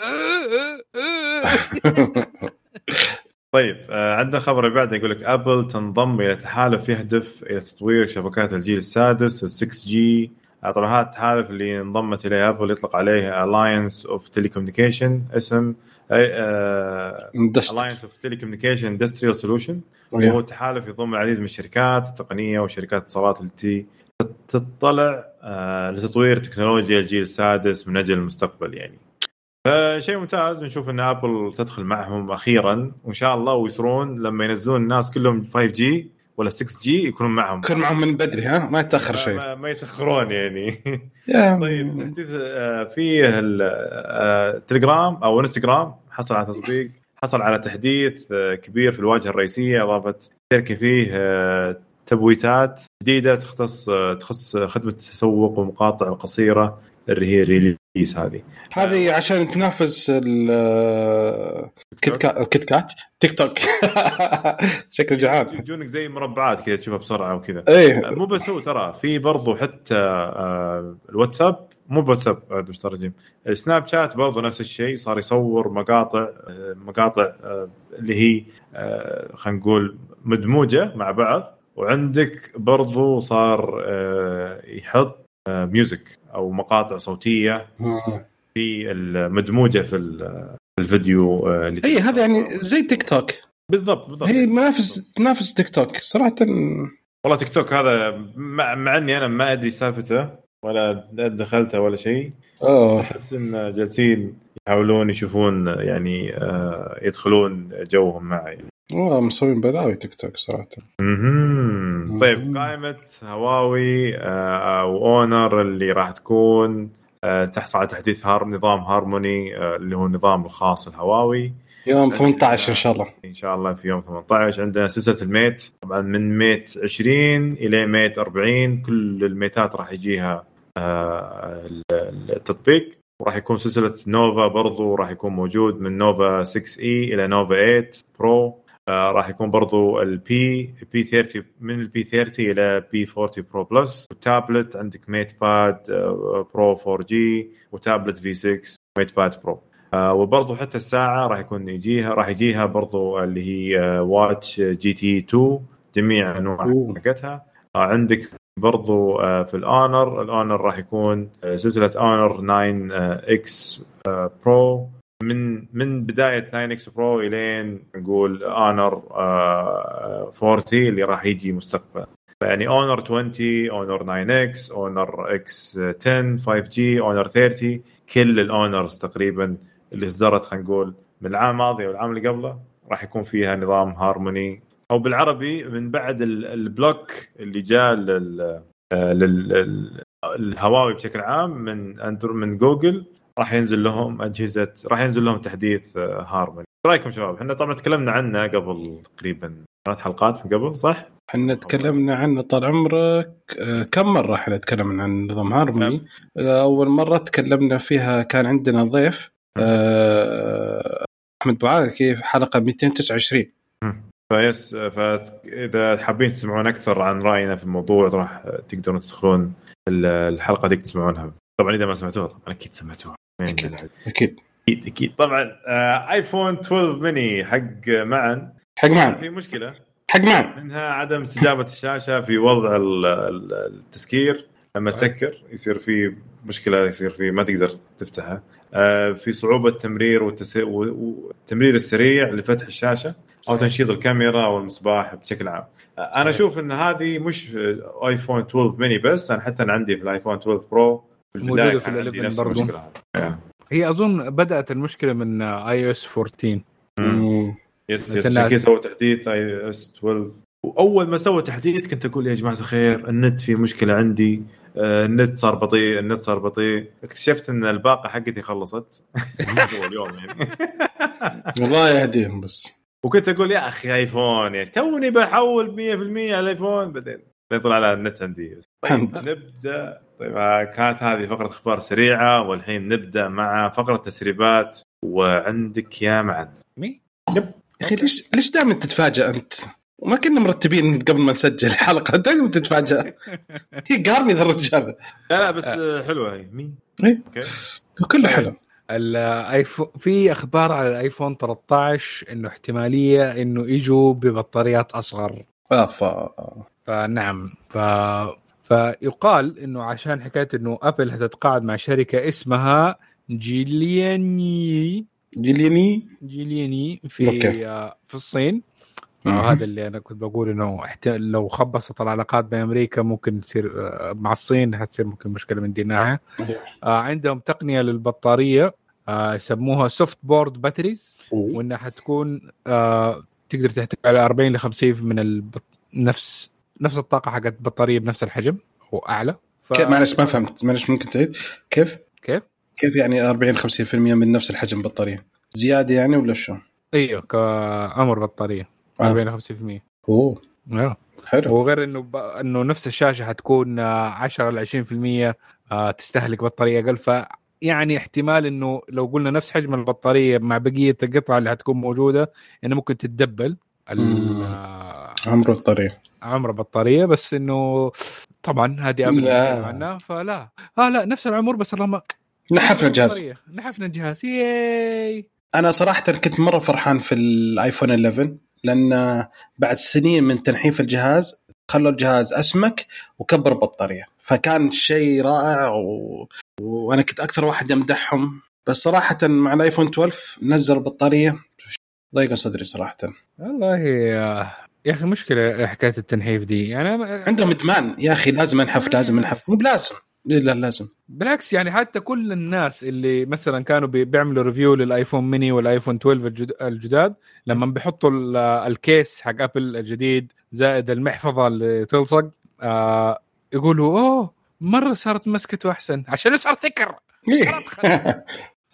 آه، آه، آه. طيب آه عندنا خبر بعده يقول لك Apple تنضم إلى تحالف يهدف إلى تطوير شبكات الجيل السادس ال 6G طبعا هذا التحالف اللي انضمت إليه Apple يطلق عليه Alliance of Telecommunication اسم Alliance of Telecommunication Industrial Solution. وهو تحالف يضم العديد من الشركات التقنية وشركات الاتصالات التي تطلع آه، لتطوير تكنولوجيا الجيل السادس من أجل المستقبل يعني. فشيء ممتاز نشوف إن Apple تدخل معهم أخيرا وإن شاء الله ويصيرون لما ينزلون الناس كلهم 5 جي ولا 6 جي يكونون معهم. كن معهم من بدري ها؟ ما يتأخر شيء. ما, ما يتأخرون يعني. طيب تحديث آه، في التليجرام أو انستغرام حصل على تطبيق حصل على تحديث آه، كبير في الواجهة الرئيسية أضافت الشركة فيه آه، تبويبات جديدة تختص آه، تخص خدمة التسوق والمقاطع القصيره اللي هي ريليس هذه. هذه عشان تنافس ال كيت كات كات تيك توك شكله جعان يجونك زي مربعات كذا تشوفها بسرعة وكذا. إيه. مو بس هو ترى في برضو حتى آه، الواتساب مو عاد مش ترجم السناب شات برضو نفس الشيء صار يصور مقاطع آه، مقاطع آه، اللي هي آه، خلينا نقول مدموجة مع بعض. وعندك برضو صار آه، يحط آه، music أو مقاطع صوتية في المدموجه في ال- في الفيديو آه، اللي اي هذا يعني زي تيك توك بالضبط بالضبط. هي منافس تنافس تيك توك صراحة والله تيك توك هذا مع, مع إني أنا ما أدري سالفته ولا دخلته ولا شيء. آه. أحس إن جالسين يحاولون يشوفون يعني آه، يدخلون جوهم معي. والله مسوين بلاوي تيك توك صراحة. مهم. طيب. قائمة هواوي آه، و Honor اللي راح تكون آه، تحصل على تحديث هار نظام هارموني آه، اللي هو النظام الخاص الهواوي. يوم 18 إن شاء الله. إن شاء الله في يوم 18 عندنا سلسلة ال Mate. طبعا من Mate 20 إلى Mate 40 كل الميتات راح يجيها آه، التطبيق. وراح يكون سلسلة Nova برضو راح يكون موجود من Nova 6 إي إلى Nova 8 Pro. آه، راح يكون برضو ال P P 30 من ال P 30 إلى P 40 Pro Plus و tablet عندك MatePad آه، Pro 4G و tablet في 6 MatePad Pro آه، وبرضو حتى الساعة راح يكون يجيها راح يجيها برضو اللي هي Watch GT 2 جميع أنواع. حقتها. آه، عندك برضو آه، في ال Honor ال Honor راح يكون سلسله Honor 9 X Pro من من بداية 9X Pro إلين نقول Honor 40 اللي راح يجي مستقبلا يعني Honor 20 Honor 9X Honor X10 5G Honor 30 كل ال Honors تقريبا اللي اصدرت خلينا نقول من العام الماضي والعام اللي قبله راح يكون فيها نظام هارموني. أو بالعربي من بعد ال- ال block اللي جاء آه، لل- الهواوي بشكل عام من Android من جوجل راح ينزل لهم أجهزة راح ينزل لهم تحديث آه، هارموني. إيش رأيكم شباب؟ إحنا طبعا تكلمنا عنه قبل تقريبا ثلاث حلقات من قبل صح؟ إحنا تكلمنا عنه طال عمرك آه، كم مرة إحنا تكلمنا عن نظام هارموني؟ آه، أول مرة تكلمنا فيها كان عندنا ضيف أحمد بوعاكي في حلقة 229 فيس فاذا حابين تسمعون أكثر عن رأينا في الموضوع راح تقدرون تدخلون ال- الحلقة ديك تسمعونها. طبعا إذا ما سمعتوها طبعا أكيد سمعتوها. أكيد. أكيد. أكيد. طبعا آه، iPhone 12 ميني حق معا حق معنا في مشكلة. حق معنا منها عدم استجابة الشاشة في وضع ال- ال- التسكير. لما. تسكر يصير في مشكلة يصير في ما تقدر تفتحها. آه، في صعوبة تمرير والتمرير السريع لفتح الشاشة أو. تنشيط الكاميرا أو المصباح بشكل عام. آه، أنا. أشوف إن هذه مش iPhone 12 ميني بس. أنا حتى أنا عندي في ال iPhone 12 Pro موجودة في كان عندي 11 نفس برضو. المشكلة هذه. هي أظن بدأت المشكلة من iOS 14 مم. yes yes عشان كذا سووا تحديث iOS 12 وأول ما سووا تحديث كنت أقول يا جماعة الخير النت في مشكلة عندي. آه، النت صار بطيء النت صار بطيء. اكتشفت إن الباقة حقتي خلصت. هو اليوم يعني. الله يهديهم بس. وكنت أقول يا أخي ايفون يعني توني بحول 100% على الايفون بعدين طلع على النت عندي. الحمد. نبدأ. طيب آه، كانت هذه فقرة أخبار سريعة والحين نبدأ مع فقرة تسريبات. وعندك يا معن. مي؟ يا أخي ليش ليش دائما تتفاجئ أنت؟ وما كنا مرتبين قبل ما نسجل الحلقة. دائما تتفاجئ هي قارني ذا الرجال. لا لا بس آه، حلوة هي. مين؟ إيه. أوكي. كله حلو. الايفون في أخبار على الآيفون 13 إنه احتمالية إنه يجوا ببطاريات أصغر. آه ف فنعم ف فيقال إنه عشان حكاية إنه أبل هتتعاقد مع شركة اسمها جيلياني جيليني جيلياني في okay. في الصين. آه هذا اللي أنا كنت بقول إنه. لو خبصت العلاقات بين أمريكا ممكن تصير آه، مع الصين حتصير ممكن مشكلة من دي الناحيه آه عندهم تقنية للبطارية آه يسموها soft board batteries وإنها حتكون آه تقدر تحتوي على 40 ل 50 من البط... نفس نفس الطاقة حقت البطاريه بنفس الحجم أو أعلى ف... كيف معلش ما فهمت معلش ممكن تعيد كيف؟ كيف؟ كيف يعني 40 50% من نفس الحجم بطارية؟ زيادة يعني ولا شو؟ أيوه كعمر بطارية آه. 45% أوه أيوه حلو وغير إنه ب... إنه نفس الشاشة حتكون آه، 10 ل 20% آه، تستهلك بطارية أقل ف يعني احتمال إنه لو قلنا نفس حجم البطارية مع بقية القطع اللي حتكون موجودة إنه ممكن تتدبل ال- مم. عمرة عمر البطاريه بس إنه طبعا هذه. تتكلم عنها فلا. آه لا نفس العمر بس اللهم نحفنا الجهاز. نحفنا الجهاز. ياي. أنا صراحة كنت مرة فرحان في الآيفون 11 لأن بعد سنين من تنحيف الجهاز خلوا الجهاز أسمك وكبر البطارية. فكان شيء رائع و... وأنا كنت أكثر واحد امدحهم بس صراحة مع الآيفون 12 نزل البطارية. ضيق صدري صراحة. والله يا أخي مشكلة حكاية التنحيف دي. يعني عندهم إدمان. يا أخي لازم أنحف لازم أنحف. مو بلازم. لا لازم. بالعكس يعني حتى كل الناس اللي مثلا كانوا بي- بيعملوا review لل iPhone mini والآيفون 12 الجد- الجداد لما بيحطوا ال- ال case حق ابل الجديد زائد المحفظة اللي تلصق آه يقولوا أوه مرة صارت مسكته أحسن. عشان صار thicker. إيه.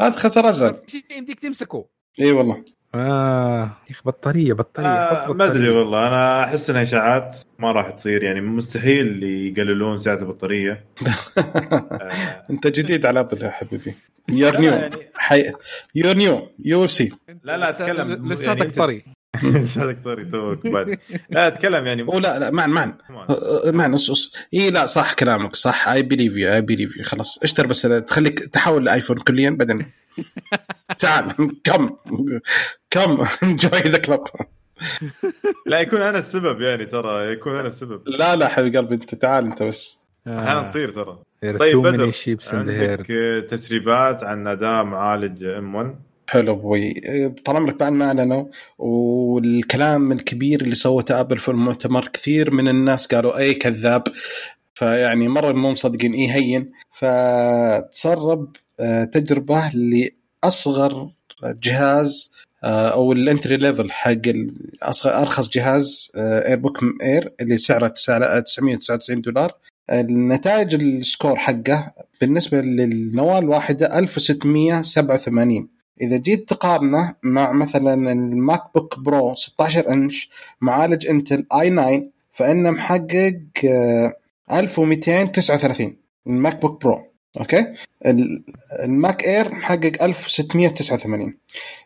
هذا خسر شيء يمديك تمسكه. اي والله. آه. يا أخي بطارية بطارية آه ما أدري. والله. أنا أحس انها إشاعات ما راح تصير يعني مستحيل يقللون سعة البطارية. آه. أنت جديد على أبل يا حبيبي. You're new يعني حي... you're new you see لا لا أتكلم. يعني لساتك أنت- طري. لساتك طري توك بعد. لا أتكلم يعني لا لا معن معن. معن أص أص. إي لا صح كلامك صح. I believe you I believe you خلاص اشتر بس تخليك تحول لآيفون كليا بعدين. تعال كم؟ كم؟ enjoy the club لا يكون أنا السبب يعني ترى يكون أنا السبب. لا لا حبيبي قلبي أنت تعال أنت بس. أحيانا تصير ترى. طيب بدر عندك آه، تسريبات عن اداء معالج M1 حلو أبوي. طال عمرك بعد ما أعلنوا والكلام الكبير اللي سوته أبل في المؤتمر كثير من الناس قالوا أي كذاب. فيعني مرة مو مصدقين إيه هين. فتسرب آه، تجربة لأصغر جهاز آه، أو ال entry level حق أرخص جهاز Airbook Air اللي سعره 999 دولار. النتائج ال score حقه بالنسبة للنواه الواحده 1687 إذا جيت تقارنه مع مثلا ال MacBook Pro 16 إنش معالج Intel i9 فإنه محقق آه، 1239 ال MacBook Pro. أوكي؟ ال- ال Mac Air محقق 1689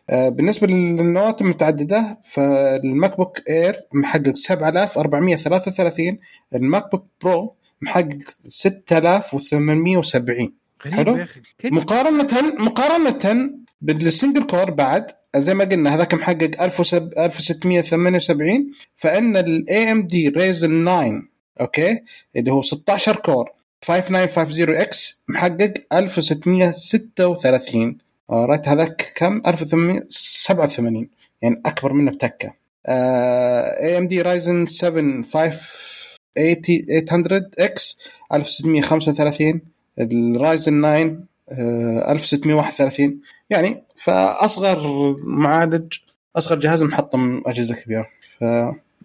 آه، بالنسبة للنواه المتعددة فال MacBook Air محقق 7433 ال MacBook Pro محقق 6870 غريب حلو. يا مقارنة مقارنة بال single core بعد زي ما قلنا هذاك محقق 1678 فإن ال AMD Ryzen 9 أوكي اللي هو 16 core 5950X محقق 1636 right هذاك كم 1887 يعني اكبر منه بتكه AMD Ryzen 7 5800X 1635 ال Ryzen 9 آه، 1631 يعني فاصغر معالج اصغر جهاز محطم اجهزه كبيره ف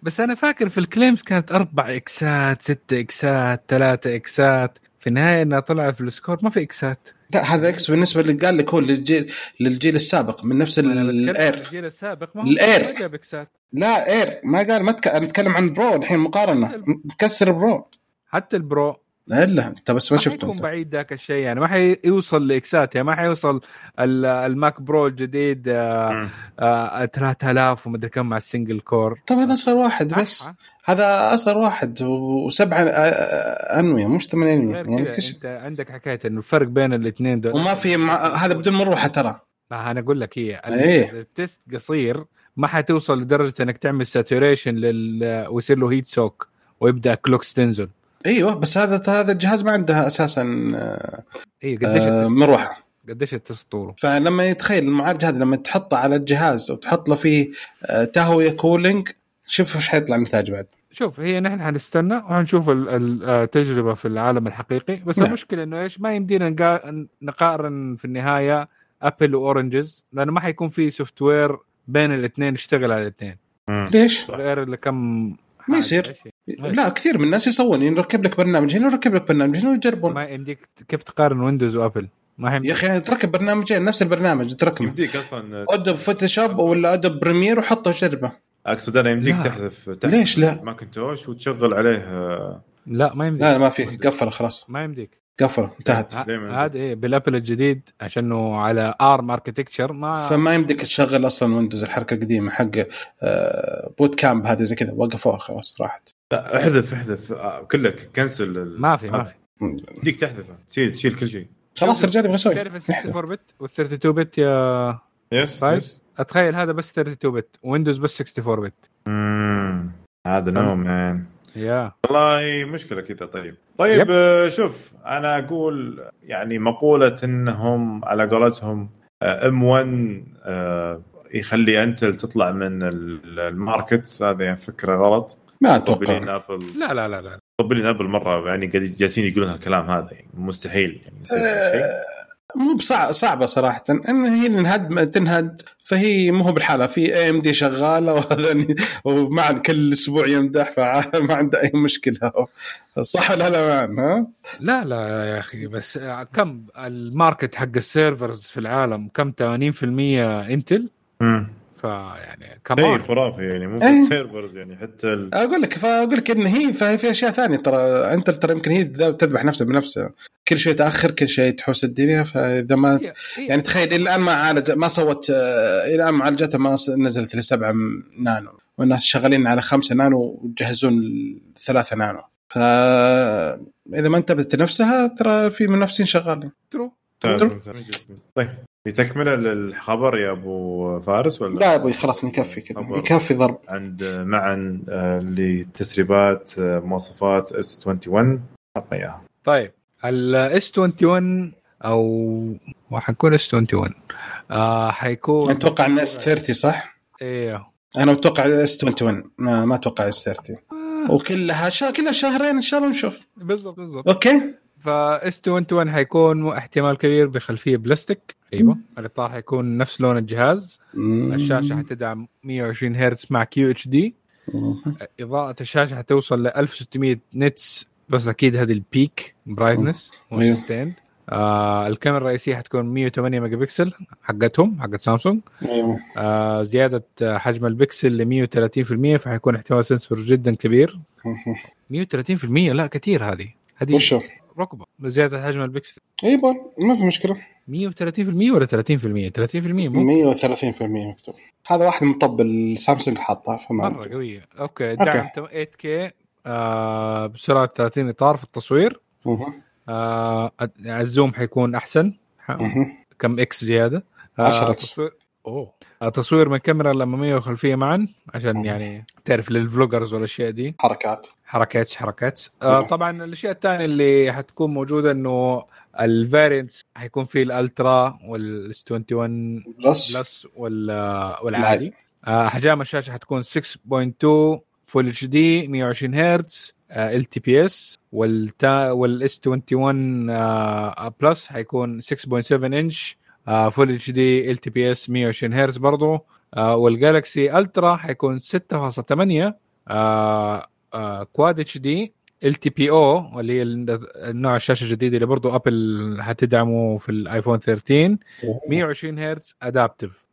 بس أنا فاكر في ال claims كانت أربع إكسات ست إكسات ثلاثة إكسات. في النهاية إنها طلعت في ال score ما في إكسات. لا هذا X بالنسبة اللي قال لك هو للجيل للجيل السابق من نفس الأير. الجيل السابق ما هو. ما جاب إكسات. لا أير. ما قال ما تك... أنا أتكلم عن برو الحين مقارنة. مكسر برو. حتى البرو. إلا انت بس ما ما شفته حيكون انت. بعيد ذاك الشيء يعني ما حيوصل لاكسات يعني ما حيوصل ال- الماك برو الجديد آه، مم. آه، 3000 ومدري كم مع السنجل كور طب هذا أصغر واحد بس؟ هذا أصغر واحد وسبعة آه، آه، أنوية مش ثمان أنوية يعني كش... أنت عندك حكاية انه الفرق بين الاثنين دول وما في مع... هذا بدون مروحة ترى لا أنا أقول لك هي إيه. ال test قصير ما حتوصل لدرجة إنك تعمل saturation لل ويصير له heat soak ويبدأ clocks تنزل أيوه بس هذا هذا الجهاز ما عنده أساسا آه، اي قديش آه، مروحة قديش ال test طوله فلما يتخيل المعالج هذا لما تحطه على الجهاز وتحط له فيه آه، تهوية cooling شوف إيش حيطلع النتاج بعد شوف هي نحن حنستنى وحنشوف ال- ال- التجربه في العالم الحقيقي بس نعم. المشكلة إنه إيش ما يمدينا نقا- نقارن في النهاية apple و oranges لأنه ما حيكون في software بين الاثنين يشتغل على الاثنين. ليش؟ غير اللي كم ما. يصير. إيش هي؟ لا كثير من الناس يسوون يركب لك برنامج. هنا يركب لك برنامج هنا ويجربون ما يمديك كيف تقارن Windows و Apple ما هي يا أخي تركب برنامجين نفس البرنامج تركبه. يمديك أصلا. Adobe Photoshop ولا Adobe Premiere وحطه وجربه أقصد أنا يمديك لا. تحذف تحذف ليش لا؟ Macintosh وتشغل عليه آه، لا ما يمديك. لا لا ما في. قفل خلاص. ما يمديك. قفل انتهت. هذا إيه بال Apple الجديد عشانه على ARM architecture ما فما يمديك تشغل أصلا Windows الحركة القديمة حق آه، Boot Camp هذه زي كذا. وقفوها خلاص راحت. لا احذف احذف. آه، كلك cancel ال- ما في ما في. يمديك تحذفه. تشيل تشيل كل شيء. خلاص رجال يبغى يسوي. تعرف ال 64 bit وال 32 bit يا yes طيب. yes أتخيل هذا بس 32 bit Windows بس 64 bit مم. هذا no man يا والله مشكلة كذا طيب. طيب yep. آه، شوف أنا أقول يعني مقولة إنهم على قولتهم M1 آه، يخلي Intel تطلع من ال- ال market. هذه يعني فكرة غلط. ما أتوقع. Apple. لا لا لا لا. مطبلين Apple مرة يعني قاعد جالسين يقولون هالكلام هذا يعني مستحيل يعني. آه، مو بصع- صعبة صراحة. إن هي انهد تنهد فهي مو هو بالحالة. في AMD شغالة وهذا ومع كل أسبوع يمدح فما عنده أي مشكلة. صح ولا لا ها؟ لا لا يا أخي بس كم ال market حق ال servers في العالم كم؟ 80% Intel مم. فيعني شيء كمان خرافي يعني مو. بس servers يعني حتى ال... أقول لك فأقول لك إن هي فهي في أشياء ثانية ترى. أنت ترى يمكن هي تذبح نفسها بنفسها. كل شوي تأخر كل شوي تحوس الدنيا. فإذا ما هي- هي- يعني تخيل إلى الآن ما عالج ما صوت آه، إلى الآن معالجتها ما نزلت لسبعة نانو. والناس شغالين على خمسة نانو ويجهزون ثلاثة نانو. ف إذا ما انتبهت لنفسها ترى في منافسين شغالين. true طيب. في تكمله للخبر يا أبو فارس ولا؟ لا يا أبوي خلاص يكفي كذا. يكفي ضرب. عند معا آه، لتسريبات آه، مواصفات S21 عطنا إياها. طيب ال S21 أو حنكون S21 آه حيكون أتوقع ان S30 صح؟ إيه. أنا متوقع S21 ما, ما أتوقع S30 وكلها شا... كلها شهرين إن شاء الله نشوف. بالضبط بالضبط. أوكي؟ ف S21 حيكون احتمال كبير بخلفية بلاستيك. أيوه. الاطار حيكون نفس لون الجهاز. الشاشة حتدعم 120 هرتز مع QHD إضاءة الشاشة حتوصل ل 1600 nits بس أكيد هذه ال peak brightness. و sustained آه الكاميرا الرئيسية حتكون 108 ميجا بكسل حقتهم حقت سامسونج. أيوه. آه زيادة حجم البكسل ل 130% فحيكون احتمال sensor جدا كبير. 130% لا كثير هذه. هذه؟ ركبه زيادة حجم البكسل أيوه ما في مشكلة. 130% ولا 30%؟ 30% مو؟ 130% مكتوب. هذا واحد مطبل سامسونج حاطه فما مرة قوية. أوكي دعم 8K آه بسرعة 30 إطار في التصوير. مه. آه الزوم حيكون أحسن. مه. كم إكس زيادة. 10 إكس. تصوير أوه. آه، تصوير من الكاميرا الأمامية والخلفية معا عشان. يعني تعرف لل vloggers والأشياء دي. حركات. حركات حركات. آه. طبعا الأشياء الثانية اللي حتكون موجودة إنه ال variant حيكون فيه ال Ultra وال S21 Plus. Plus وال- والعادي. آه، احجام الشاشة حتكون 6.2 Full HD 120 هرتز LTPS وال تا وال S21 آه، Plus حيكون 6.7 انش فول اتش دي ال تي بي اس 120 هرتز برضو. آه، والجالكسي Ultra حيكون 6.8 آه، آه، كواد اتش دي ال تي بي أو اللي هي النوع الشاشة الجديد اللي برضو ابل حتدعمه في الايفون 13 120 هرتز adaptive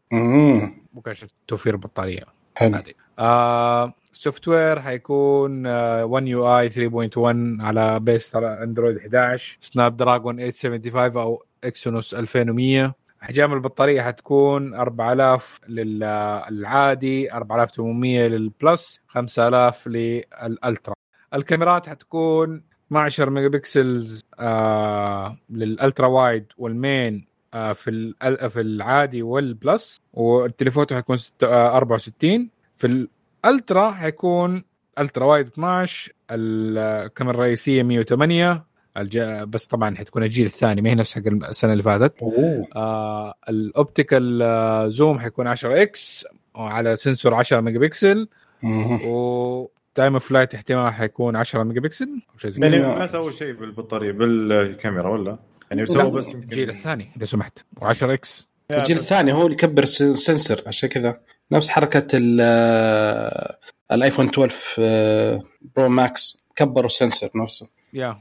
عشان توفير بطارية. حلو. آه software حيكون آه One UI 3.1 على base على اندرويد 11 Snapdragon 875 أو Exynos 2100 احجام البطارية حتكون 4000 للعادي 4800 لل Plus 5000 لل Ultra. الكاميرات حتكون 12 megapixels آه لل ultra wide وال main آه في في العادي وال Plus. وال telephoto حيكون ست- آه 64 في ال Ultra حيكون ultra wide 12 الكاميرا الرئيسية 108 الج... بس طبعا حتكون الجيل الثاني ما هي نفس حق السنة اللي فاتت. أوه. آه ال optical آه zoom حيكون 10 X على sensor 10 ميجا بكسل مم. و time of flight احتمال حيكون 10 ميجا بكسل أو شيء زي كذا. يعني ما سووا شيء بالبطارية بالكاميرا ولا؟ يعني سووا بس الجيل الثاني إذا سمحت. و10 X. الجيل الثاني هو اللي يكبر ال sen- sensor عشان كذا. نفس حركة ال- آه، الآيفون 12 آه، Pro Max كبروا ال sensor نفسه. يا.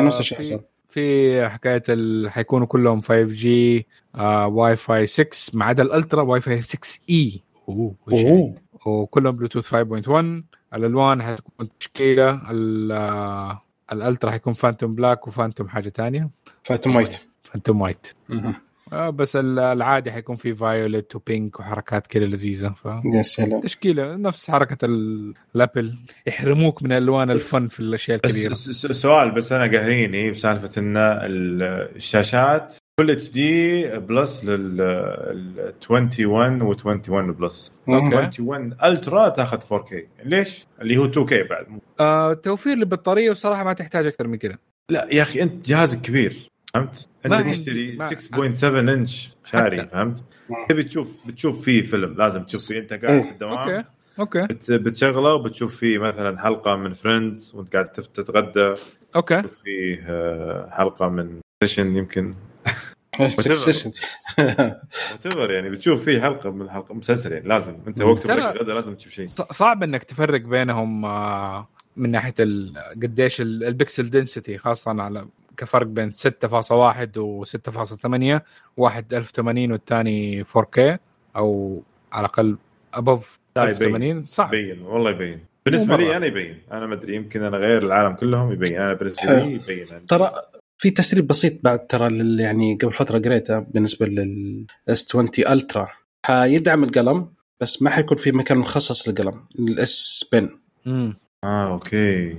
نفس الشيء في, حصل. في حكاية ال... حيكونوا كلهم 5G آه واي فاي 6 ما عدا ال Ultra Wi-Fi 6E أوه وش يعني؟ اوه وكلهم بلوتوث 5.1 الالوان حتكون تشكيله ال- آه، ال Ultra حيكون Phantom Black و Phantom حاجة تانية Phantom White Phantom White. آه بس ال- العادي حيكون في violet و pink وحركات كده لذيذة ف يا سلام. تشكيله نفس حركة ال- الابل يحرموك من ألوان ال fun في الأشياء بس الكبيرة. س- س- سؤال بس أنا قاهريني بسالفة إن ال- الشاشات Full HD Plus لل ال 21 و 21 Plus أوكي. 21 Ultra تاخذ 4K ليش؟ اللي هو 2K بعد. آه توفير للبطارية وصراحة ما تحتاج أكثر من كذا لا يا أخي أنت جهازك كبير. فهمت؟ انت تشتري ما- 6.7 انش شاري. فهمت؟ تبي تشوف بتشوف فيه فيلم لازم تشوف فيه. انت قاعد إيه. في الدوام أوكي أوكي. بت- بتشغله وبتشوف فيه مثلا حلقة من Friends وانت قاعد تتغدى. أوكي. تشوف فيه آه، حلقة من سيشن يمكن. Whatever. يعني بتشوف فيه حلقة من حلقة مسلسل يعني لازم. انت وقت الغداء لازم تشوف شيء. صعب إنك تفرق بينهم آه، من ناحية قديش ال- البكسل دنسيتي خاصة على كفرق بين 6.1 و 6.8 واحد 1080 والثاني 4K أو على الأقل ابوف لا يبين. 1080 صعب. يبين والله يبين. بالنسبة. لي أنا يبين. أنا ما أدري يمكن أنا غير العالم كلهم يبين. أنا بالنسبة. لي يبين. ترى في تسريب بسيط بعد ترى لل- يعني قبل فترة قريته بالنسبة لل S20 Ultra. حيدعم القلم بس ما حيكون في مكان مخصص للقلم ال S Pen. امم آه أوكي.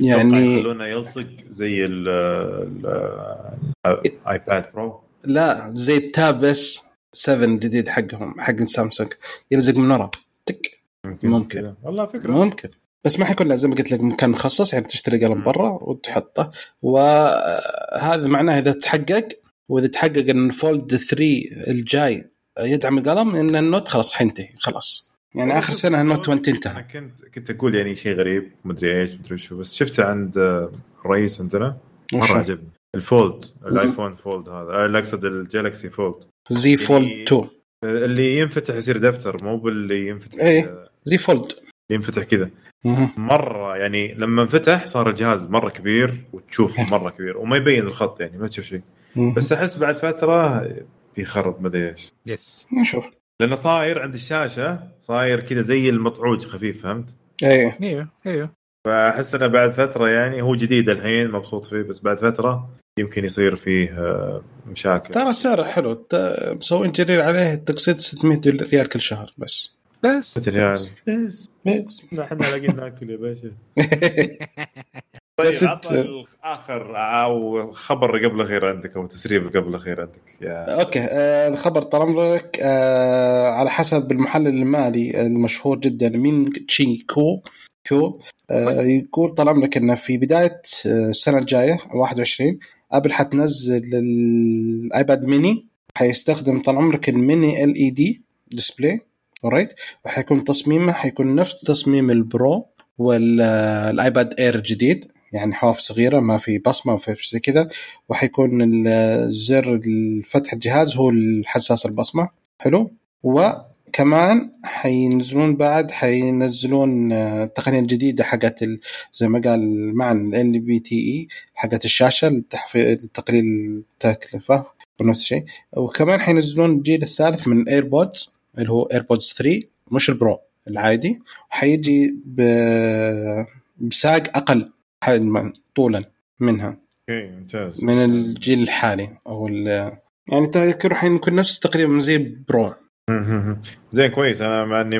يعني يخلونه يلصق زي ال ال- الايباد Pro لا زي ال Tab S7 جديد حقهم حق سامسونج يلزق من ورا. تك. ممكن. كذا. والله فكرة. ممكن. بس ما حيكون زي ما قلت لك مكان مخصص يعني تشتري قلم. برا وتحطه. وهذا معناه إذا تحقق وإذا تحقق إن ال Fold 3 الجاي يدعم القلم إن ال Note خلاص حينتهي خلاص. يعني آخر سنة ال Note 20 أنا انتهى. كنت كنت أقول يعني شيء غريب مدري إيش مدري شو بس شفته عند آه، الرئيس عندنا مرة؟ عجبني. ال Fold الآيفون Fold هذا. آه، اقصد الجالكسي Fold زي Fold يعني- 2 آه، اللي ينفتح يصير دفتر مو باللي ينفتح إيه. آه، Z Fold ينفتح كذا. مرة يعني لما انفتح صار الجهاز مرة كبير وتشوف مرة كبير وما يبين الخط يعني ما تشوف شيء. بس أحس بعد فترة بيخرب مدري إيش. يس نشوف. لأنه صاير عند الشاشة صاير كذا زي المطعوج خفيف فهمت؟ إيه. أيوه أيوه فأحس إنه بعد فترة يعني هو جديد الحين مبسوط فيه بس بعد فترة يمكن يصير فيه آه، مشاكل. ترى سعره حلو. مسوين جرير عليه تقسيط 600 ريال كل شهر بس. بس. يعني بس. بس. إحنا لاقيين ناكل يا باشا. طيب عطنا اخر أو خبر قبل الأخير عندك أو تسريب قبل الأخير عندك يا أوكي آه الخبر طال عمرك آه على حسب المحلل المالي المشهور جدا مين Ming-Chi Kuo Kuo آه يقول طال عمرك إنه في بداية آه، السنة الجاية 21 أبل حتنزل الآيباد ميني حيستخدم طال عمرك ال mini LED display alright وحيكون تصميمه حيكون نفس تصميم ال Pro والايباد Air الجديد. يعني حواف صغيرة ما في بصمة ما في شيء زي كذا. وحيكون ال- زر الفتح الجهاز هو الحساس البصمة. حلو. وكمان حينزلون بعد حينزلون آه، التقنيه الجديده حقت زي ما قال معا ال BTI حقت الشاشة لتقليل التكلفة ونفس الشيء. وكمان حينزلون الجيل الثالث من AirPods اللي هو AirPods 3 مش ال Pro العادي. حيجي ب- بساق أقل. حجما طولا منها. أوكي ممتاز. من الجيل الحالي أو يعني تذكر الحين يكون نفس تقريبا زي Pro. زين كويس. أنا مع إني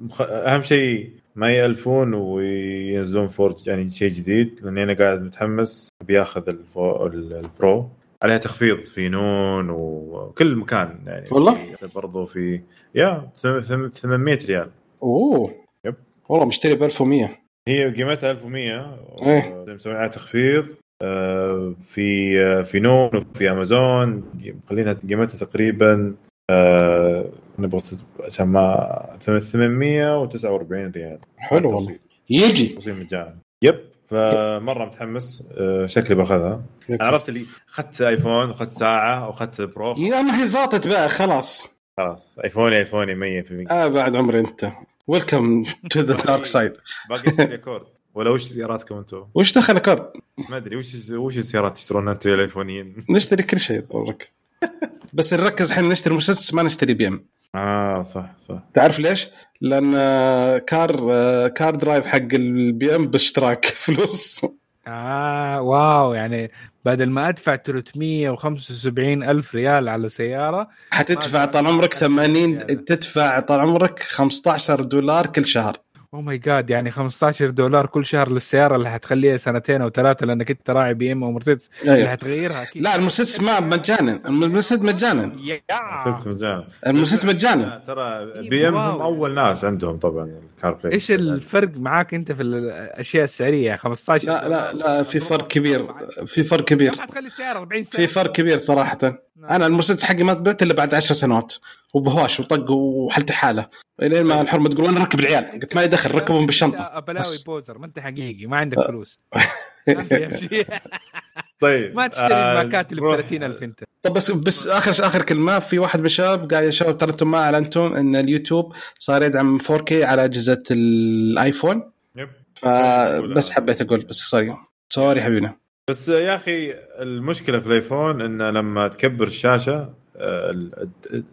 مخ... أهم شيء ما يألفون وينزلون فورج يعني شيء جديد لأني أنا قاعد متحمس بياخذ الفو... ال- البرو. عليها تخفيض في نون وكل مكان يعني والله؟ برضو في يا ثم- ثم- 800 ريال. أوه. yep. والله مشتري ب 1100 هي قيمتها 1100 إيه. مسوي عليها تخفيض آه، في آه، في نون وفي أمازون خلينا قيمتها تقريبا آه، نبغى عشان ما 849 ريال. حلو والله. يجي. توصيل مجانا. yep فمرة متحمس شكلي بأخذها. عرفت اللي أخذت آيفون واخذت ساعة وأخذت برو. يا ما هي زاطت بقى خلاص. خلاص. آيفوني آيفوني 100% آه بعد عمري أنت. welcome to the dark side باقي أكورد ولا وش سياراتكم أنتم؟ وش دخل كارد؟ ما أدري وش وش السيارات تشترونها أنتم الأيفونيين؟ نشتري كل شيء يضرك بس نركز الحين نشتري مسدس ما نشتري بي إم آه صح صح تعرف ليش؟ لأن car car drive حق البي إم باشتراك فلوس آه wow يعني بدل ما أدفع 375 ألف ريال على سيارة حتدفع طال عمرك 80 تدفع طال عمرك 15 دولار كل شهر. oh my God يعني 15 دولار كل شهر للسيارة اللي حتخليها سنتين أو ثلاثة لانك انت راعي بي إم أو مرسيدس اللي أيوه. حتغيرها أكيد. لا المسدس ما مجانا. المسدس مجانا. اسمه مجانا. المسدس مجانا. ترى بي إم هم. أول ناس عندهم طبعا ال CarPlay إيش الفرق معاك أنت في الأشياء السعريه 15 لا لا لا في فرق كبير. في فرق كبير. كم حتخلي السيارة 40 سنه في فرق كبير صراحة. أنا المسدس حقي ما تبعت إلا بعد عشر سنوات. وبهواش وطق وحالتي حالة. الين ما الحرمة تقول أنا ركب العيال. قلت ما لي دخل ركبهم بالشنطة. أنت بلاوي. poser ما أنت حقيقي ما عندك فلوس. طيب ما تشتري آه، الماكات اللي ب نروح- 30000 أنت. طب بس بس آخر آخر كلمة في واحد من الشباب قاعد يا شباب ترى أنتم ما أعلنتم إن اليوتيوب صار يدعم 4K على أجهزة الآيفون. yep. فبس حبيت أقول بس sorry sorry حبيبنا. بس يا أخي المشكلة في الآيفون إنه لما تكبر الشاشة ال-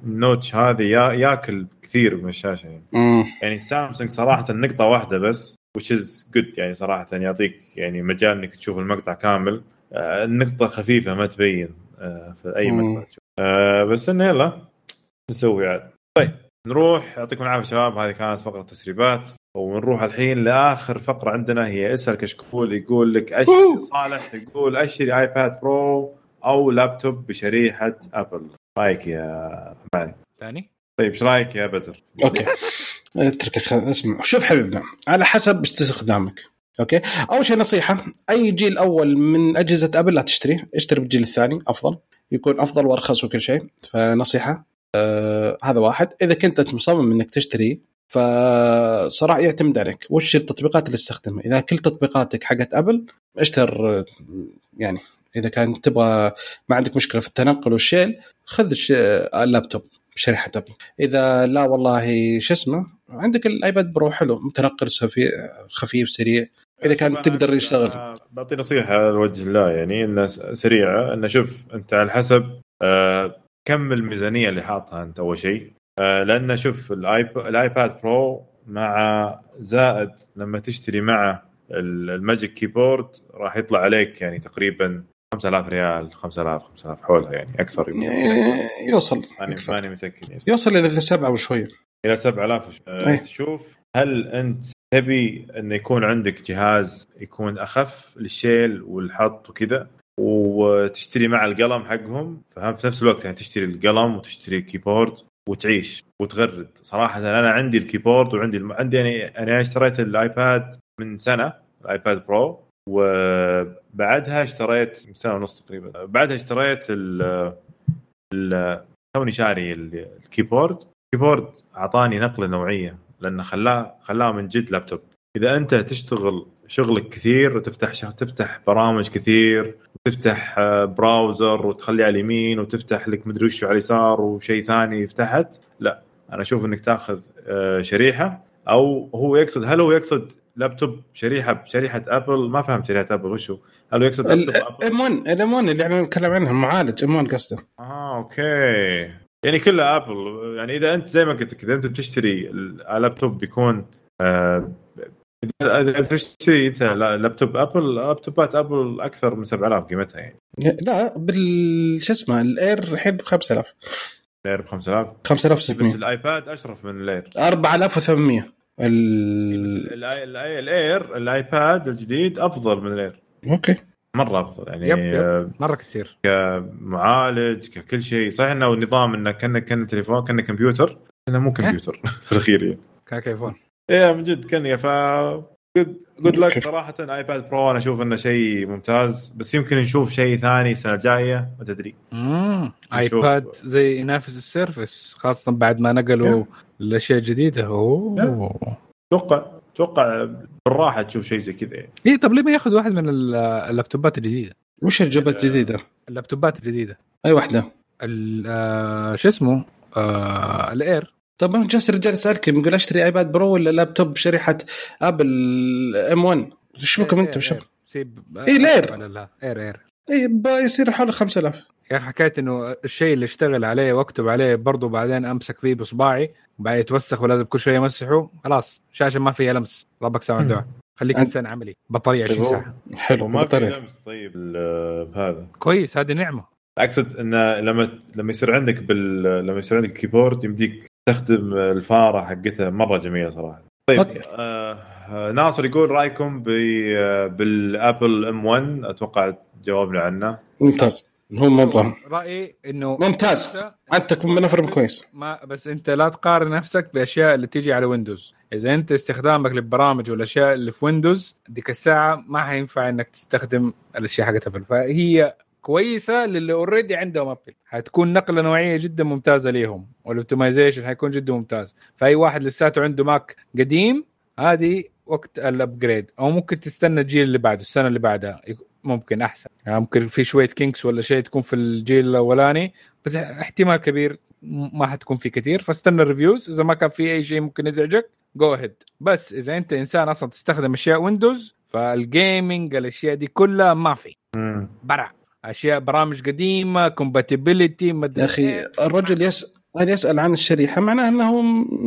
ال notch هذه يا- ياكل كثير من الشاشة يعني. مم. يعني سامسونج صراحة نقطة واحدة بس which is good يعني صراحة يعطيك يعني مجال إنك تشوف المقطع كامل آه، النقطة خفيفة ما تبين آه، في أي. مقطع تشوف. آه، بس إنه يلا نسوي عاد طيب نروح يعطيكم العافية شباب هذه كانت فقرة تسريبات ونروح الحين لآخر فقرة عندنا هي اسأل كشكول يقول لك اشتري صالح يقول اشتري ايباد برو أو لابتوب بشريحة ابل رايك يا حماني ثاني؟ طيب إيش رايك يا بدر؟ okay. أترك اسمع شوف حبيبنا على حسب استخدامك. okay؟ أول شيء نصيحة أي جيل أول من أجهزة أبل لا تشتريه اشتري بالجيل الثاني أفضل. يكون أفضل وأرخص وكل شيء. فنصيحة آه هذا واحد. إذا كنت انت مصمم إنك تشتري فصراحة يعتمد عليك. وش التطبيقات اللي تستخدمها؟ إذا كل تطبيقاتك حقت أبل اشتر آه، يعني إذا كان تبغى ما عندك مشكلة في التنقل والشيل خذ اللابتوب بشريحه أبل. إذا لا والله شو اسمه عندك الآيباد برو حلو متنقل خفيف سريع. إذا كان تقدر يشتغل. بعطي نصيحة لوجه الله يعني إنه سريعه إنه شوف أنت على حسب آه، كم الميزانية اللي حاطها أنت أول شيء. آه، لأن شوف الآيباد برو مع زائد لما تشتري مع ال- ال Magic Keyboard راح يطلع عليك يعني تقريبا 5000 ريال 5000 5000 حولها يعني أكثر يمكن. ي- يوصل ماني أكثر. ماني متأكد يعني. يوصل إلى سبعة وشوية إلى 7000 آه، أي. تشوف هل أنت تبي انه يكون عندك جهاز يكون أخف للشيل والحط وكذا وتشتري مع القلم حقهم فهم في نفس الوقت يعني تشتري القلم وتشتري ال keyboard وتعيش وتغرد صراحة أنا عندي ال keyboard وعندي الم... عندي يعني أنا اشتريت الآيباد من سنة الآيباد برو وبعدها اشتريت سنة ونص تقريبا. بعدها اشتريت ال ال- توني شاري ال- ال keyboard. ال keyboard أعطاني نقلة نوعية لأنه خلاه خلاه من جد لابتوب. إذا أنت تشتغل شغلك كثير وتفتح. تفتح برامج كثير وتفتح آه، browser وتخليه على اليمين وتفتح لك مدري وش على اليسار وشيء ثاني تحت لا. أنا أشوف إنك تأخذ آه، شريحة أو هو يقصد هل هو يقصد لابتوب شريحة بشريحه ابل ما فهمت شريحة ابل وش هو؟ هل يقصد؟ الام 1 الام 1 اللي إحنا نتكلم عنه المعالج M 1 قصده. آه okay. يعني كلها ابل يعني إذا أنت زي ما قلت لك إذا أنت بتشتري اللابتوب بيكون آه إذا بتشتري أنت لابتوب ابل لابتوبات ابل أكثر من 7000 قيمتها يعني. لا بال شو اسمه ال Air الحين ب 5000 Air ب 5000 بس 5600 الآيباد أشرف من ال Air 4800 ال... الآي- الآي- ال Air الايباد الجديد أفضل من ال Air okay. مرة أفضل يعني yep yep. آه، مرة كثير كمعالج ككل شيء. صحيح إنه النظام إنه كانه كان تليفون كانه كمبيوتر إنه مو كمبيوتر في الأخير يعني. كان كيفون. إيه من جد كان ف good luck. صراحة ايباد برو أنا أشوف إنه شيء ممتاز بس يمكن نشوف شيء ثاني السنة الجاية ما تدري. ايباد زي ينافس السيرفس خاصة بعد ما نقلوا الأشياء الجديدة. أوه. أتوقع أتوقع بالراحة تشوف شيء زي كذا. يعني إيه طب ليه ما ياخذ واحد من ال- اللابتوبات الجديدة؟ وش الجبت الجديدة؟ اللابتوبات الجديدة. أي واحدة. ال- آه، شو اسمه؟ آه الاير طب أنا جالس الرجال يسالك يقول أشتري ايباد برو ولا لابتوب بشريحة ابل ام 1 إيش بكم أنتم شباب؟ سيب إيه، لير. Air Air. اي يصير حوالي 5000 يا أخي حكيت إنه الشيء اللي اشتغل عليه وأكتب عليه برضه بعدين أمسك فيه بصباعي وبعدين يتوسخ ولازم كل شوية امسحه خلاص شاشة ما فيها لمس. ربك سامع الدعاء. خليك إنسان عملي بطارية 20 طيب، ساعه حلو وما في. لمس طيب بهذا. كويس هذه نعمة. أقصد انه لما لما يصير عندك بال لما يصير عندك كيبورد يمديك تستخدم الفارة حقتها مرة جميلة صراحة. طيب أوكي. آه ناصر يقول رأيكم ب- آه، بال Apple M1 أتوقع جاوبنا عنه. ممتاز هو ما يبغى رأيي إنه ممتاز أنت تكون من ARM كويس ما بس أنت لا تقارن نفسك بأشياء اللي تيجي على Windows إذا أنت استخدامك للبرامج والأشياء اللي في Windows ديك الساعة ما حينفع إنك تستخدم الأشياء حقت Apple فهي كويسة للي already عندهم Apple حتكون نقلة نوعية جدا ممتازة ليهم. وال optimization حيكون جدا ممتاز. فأي واحد لساته عنده Mac قديم هذه وقت ال upgrade أو ممكن تستنى الجيل اللي بعده السنة اللي بعدها. ممكن أحسن. يعني ممكن في شوية kinks ولا شيء تكون في الجيل الأولاني. بس احتمال كبير ما حتكون في كثير. فاستنى ال reviews إذا ما كان في أي شيء ممكن يزعجك go ahead بس إذا أنت إنسان أصلا تستخدم أشياء Windows فال gaming الأشياء دي كلها ما في. برع أشياء برامج قديمة compatibility يا أخي الرجل yes هل يسأل عن الشريحة؟ معناه أنه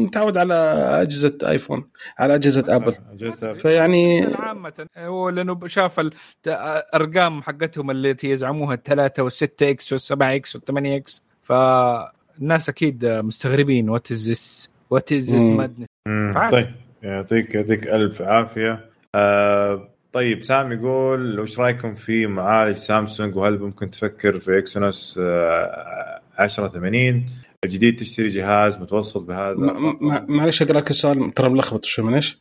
متعود على أجهزة iPhone على أجهزة Apple. أجهزة- فيعني عامة. هو لأنه شاف الارقام حقتهم التي يزعموها الثلاثة والستة إكس والسبعة إكس والثمانية إكس. فالناس أكيد مستغربين what is this what is this. madness. طيب يعطيك يعطيك ألف عافية. آه طيب سام يقول وش رأيكم في معالج سامسونج؟ وهل ممكن تفكر في Exynos آه 1080 الجديد تشتري جهاز متوسط بهذا؟ معلش أقرأ لك السؤال ترى ملخبط شوي معلش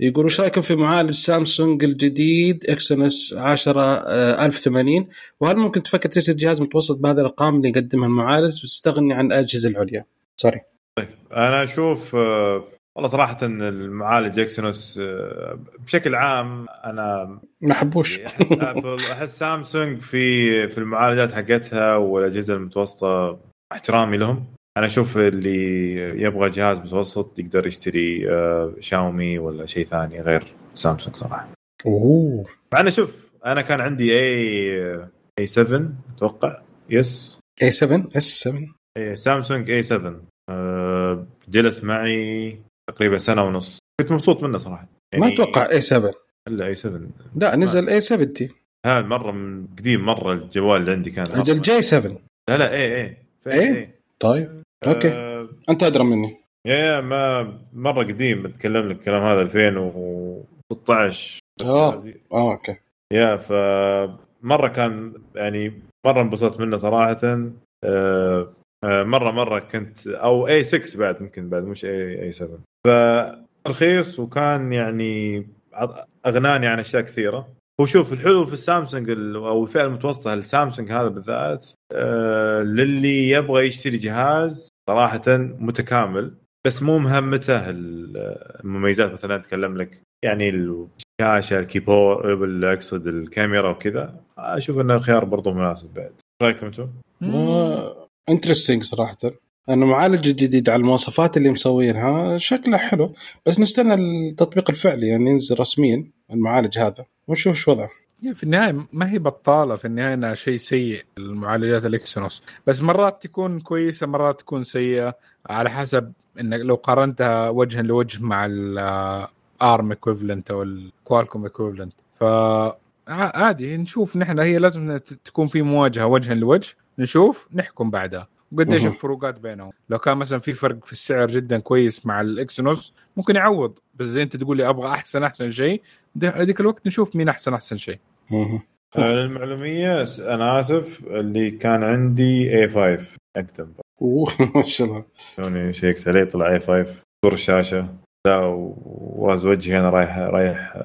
يقول وش رأيكم في معالج سامسونج الجديد Exynos 10 آه، 1080 وهل ممكن تفكر تشتري جهاز متوسط بهذه الارقام اللي يقدمها المعالج وتستغني عن الأجهزة العليا؟ sorry أنا أشوف آه، والله صراحة إن المعالج Exynos آه، بشكل عام أنا ما حبوش أحس Apple أحس سامسونج في في المعالجات حقتها والأجهزة المتوسطة احترامي لهم. أنا أشوف اللي يبغى جهاز متوسط يقدر يشتري آه، شاومي ولا شيء ثاني غير سامسونج صراحة. أوه. مع انه شوف أنا كان عندي A A7 أتوقع. yes A7 S7 إيه، سامسونج A7 آه، جلس معي تقريبا سنة ونص. كنت مبسوط منه صراحة. ما أتوقع A7 الا A7 لا نزل A70 هذا مره من قديم مرة الجوال اللي عندي كان. أجل جاي 7 لا لا اي اي إيه؟ طيب. أوكي. آه أنت أدرى مني. يا ما مرة قديم بتكلم لك الكلام هذا 2016 آه. آه أوكي. يا ف مره كان يعني مرة انبسطت منه صراحة. آه، مرة مرة كنت أو اي 6 بعد يمكن بعد مش اي اي 7 فرخيص وكان يعني أغناني عن أشياء كثيرة. وشوف الحلو في السامسونج ال- أو الفئة المتوسطة السامسونج هذا بالذات آه، للي يبغى يشتري جهاز صراحة متكامل بس مو مهمته ال- المميزات. مثلا أتكلم لك يعني الشاشة الكيبورد اقصد الكاميرا وكذا. أشوف إنه خيار برضو مناسب بعد. إيش رأيكم أنتم؟ interesting صراحة. انه معالج جديد على المواصفات اللي مسوينها. شكله حلو. بس نستنى التطبيق الفعلي يعني ينزل رسميا المعالج هذا. ونشوف شو وضعه. هي في النهاية ما هي بطالة. في النهاية إنها شيء سيء المعالجات ال Exynos بس مرات تكون كويسة مرات تكون سيئة. على حسب انك لو قارنتها وجها لوجه مع ال ARM equivalent أو ال Qualcomm equivalent ف عادي نشوف. نحن هي لازم تكون في مواجهة وجها لوجه. نشوف نحكم بعدها. وقديش. الفروقات بينهم. لو كان مثلا في فرق في السعر جدا كويس مع ال Exynos ممكن يعوض. بس زي أنت تقول لي أبغى أحسن أحسن شيء. ده- هذيك الوقت نشوف مين أحسن أحسن شيء. س- أنا آسف اللي كان عندي A5 اقدم أوه ما شاء الله. توني شيكت؟ عليه طلع A5 صور الشاشة. لا واز وجهي أنا رايح رايح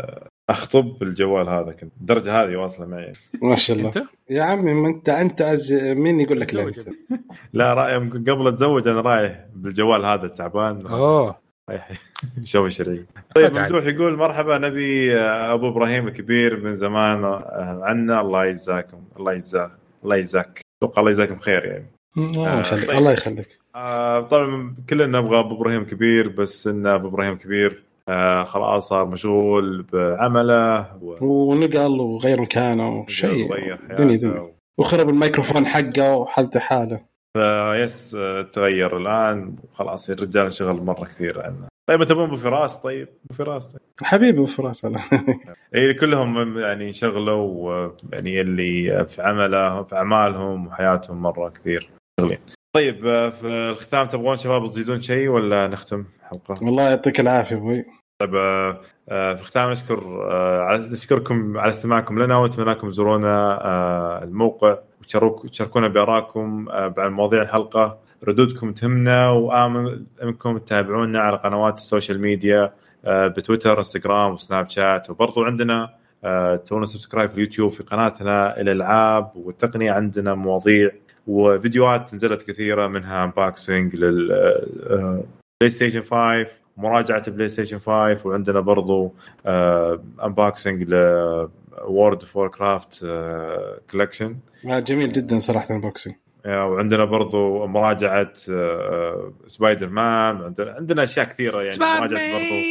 أخطب بالجوال هذا كنت. الدرجة هذه واصلة معي. ما شاء الله. أنت؟ يا عمي ما انت أنت أز... مين يقول لك لا؟ أنت؟ لا رايح قبل أتزوج أنا رايح بالجوال هذا التعبان. أوه. رايح شوي شرعي طيب. ممدوح يقول مرحبا نبي آه، أبو إبراهيم الكبير من زمان آه، عنا. الله يجزاكم الله يجزاك الله يجزاك. أتوقع الله يجزاكم خير يعني. الله يخليك طيب. الله يخليك. آه طبعا كلنا نبغى أبو إبراهيم كبير بس ان أبو إبراهيم كبير آه خلاص صار مشغول بعمله و... ونقل وغير مكانه شيء وغير دنيا. دنيا. وخرب الميكروفون حقه وحالته حاله. فيس آه، تغير الآن. وخلاص الرجال انشغل مرة كثير عنه. طيب تبون أبو فراس؟ طيب أبو فراس. طيب. حبيبي فراس. الله إي كلهم يعني انشغلوا يعني اللي في عمله في أعمالهم وحياتهم مرة كثير. شغلين. طيب آه، في الختام تبغون شباب تزيدون شيء ولا نختم حلقة؟ والله يعطيك العافية أبوي. طيب آه، آه، في الختام نشكر آه، نشكركم على استماعكم لنا ونتمنى لكم تزورونا الموقع وتشارك- وتشاركونا بآرائكم عن مواضيع الحلقة. ردودكم تهمنا وامل انكم تتابعونا على قنوات ال social media ب Twitter Instagram و Snapchat. وبرضو عندنا تسوون subscribe في اليوتيوب في قناتنا الألعاب والتقنية عندنا مواضيع وفيديوهات نزلت كثيرة منها unboxing لل PlayStation 5 مراجعة PlayStation 5 وعندنا برضو unboxing ل World of Warcraft collection آه، جميل جدا صراحة ال boxing وعندنا برضو مراجعة آه، سبايدر مان عندنا عندنا أشياء كثيرة يعني مراجعة برضو.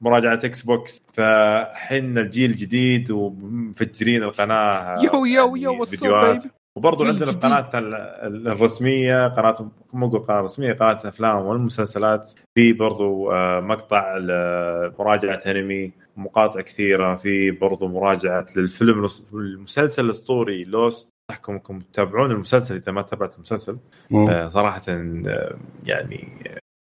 مراجعة Xbox فحنا الجيل الجديد ومفجرين القناة يو يو يعني يو baby؟ وبرضو عندنا. قناتنا ال- ال- الرسمية قناة مو قناة رسمية قناة الافلام والمسلسلات. في برضو آه، مقطع لمراجعه أنمي مقاطع كثيرة. في برضو مراجعة للفيلم المسلسل الأسطوري لوست انصحكم انكم تتابعون المسلسل إذا ما تابعت المسلسل. آه، صراحة آه، يعني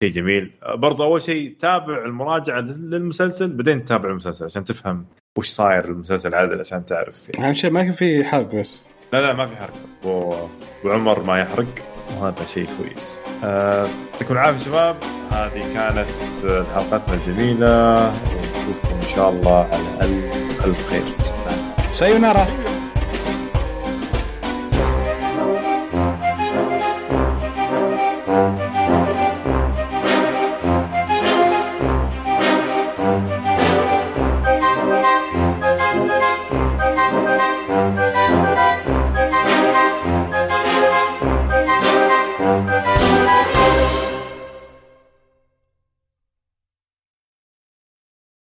شيء جميل. برضو أول شيء تابع المراجعة للمسلسل بعدين تتابع المسلسل عشان تفهم وش صاير المسلسل عادل عشان تعرف يعني. أهم شيء ما كان في حرق بس. لا لا ما في حرق. و- وعمر ما يحرق. وهذا شيء كويس. آه، يعطيكم العافية شباب. هذه كانت حلقتنا الجميلة. ونشوفكم إن شاء الله على الف ألف خير. سايونارا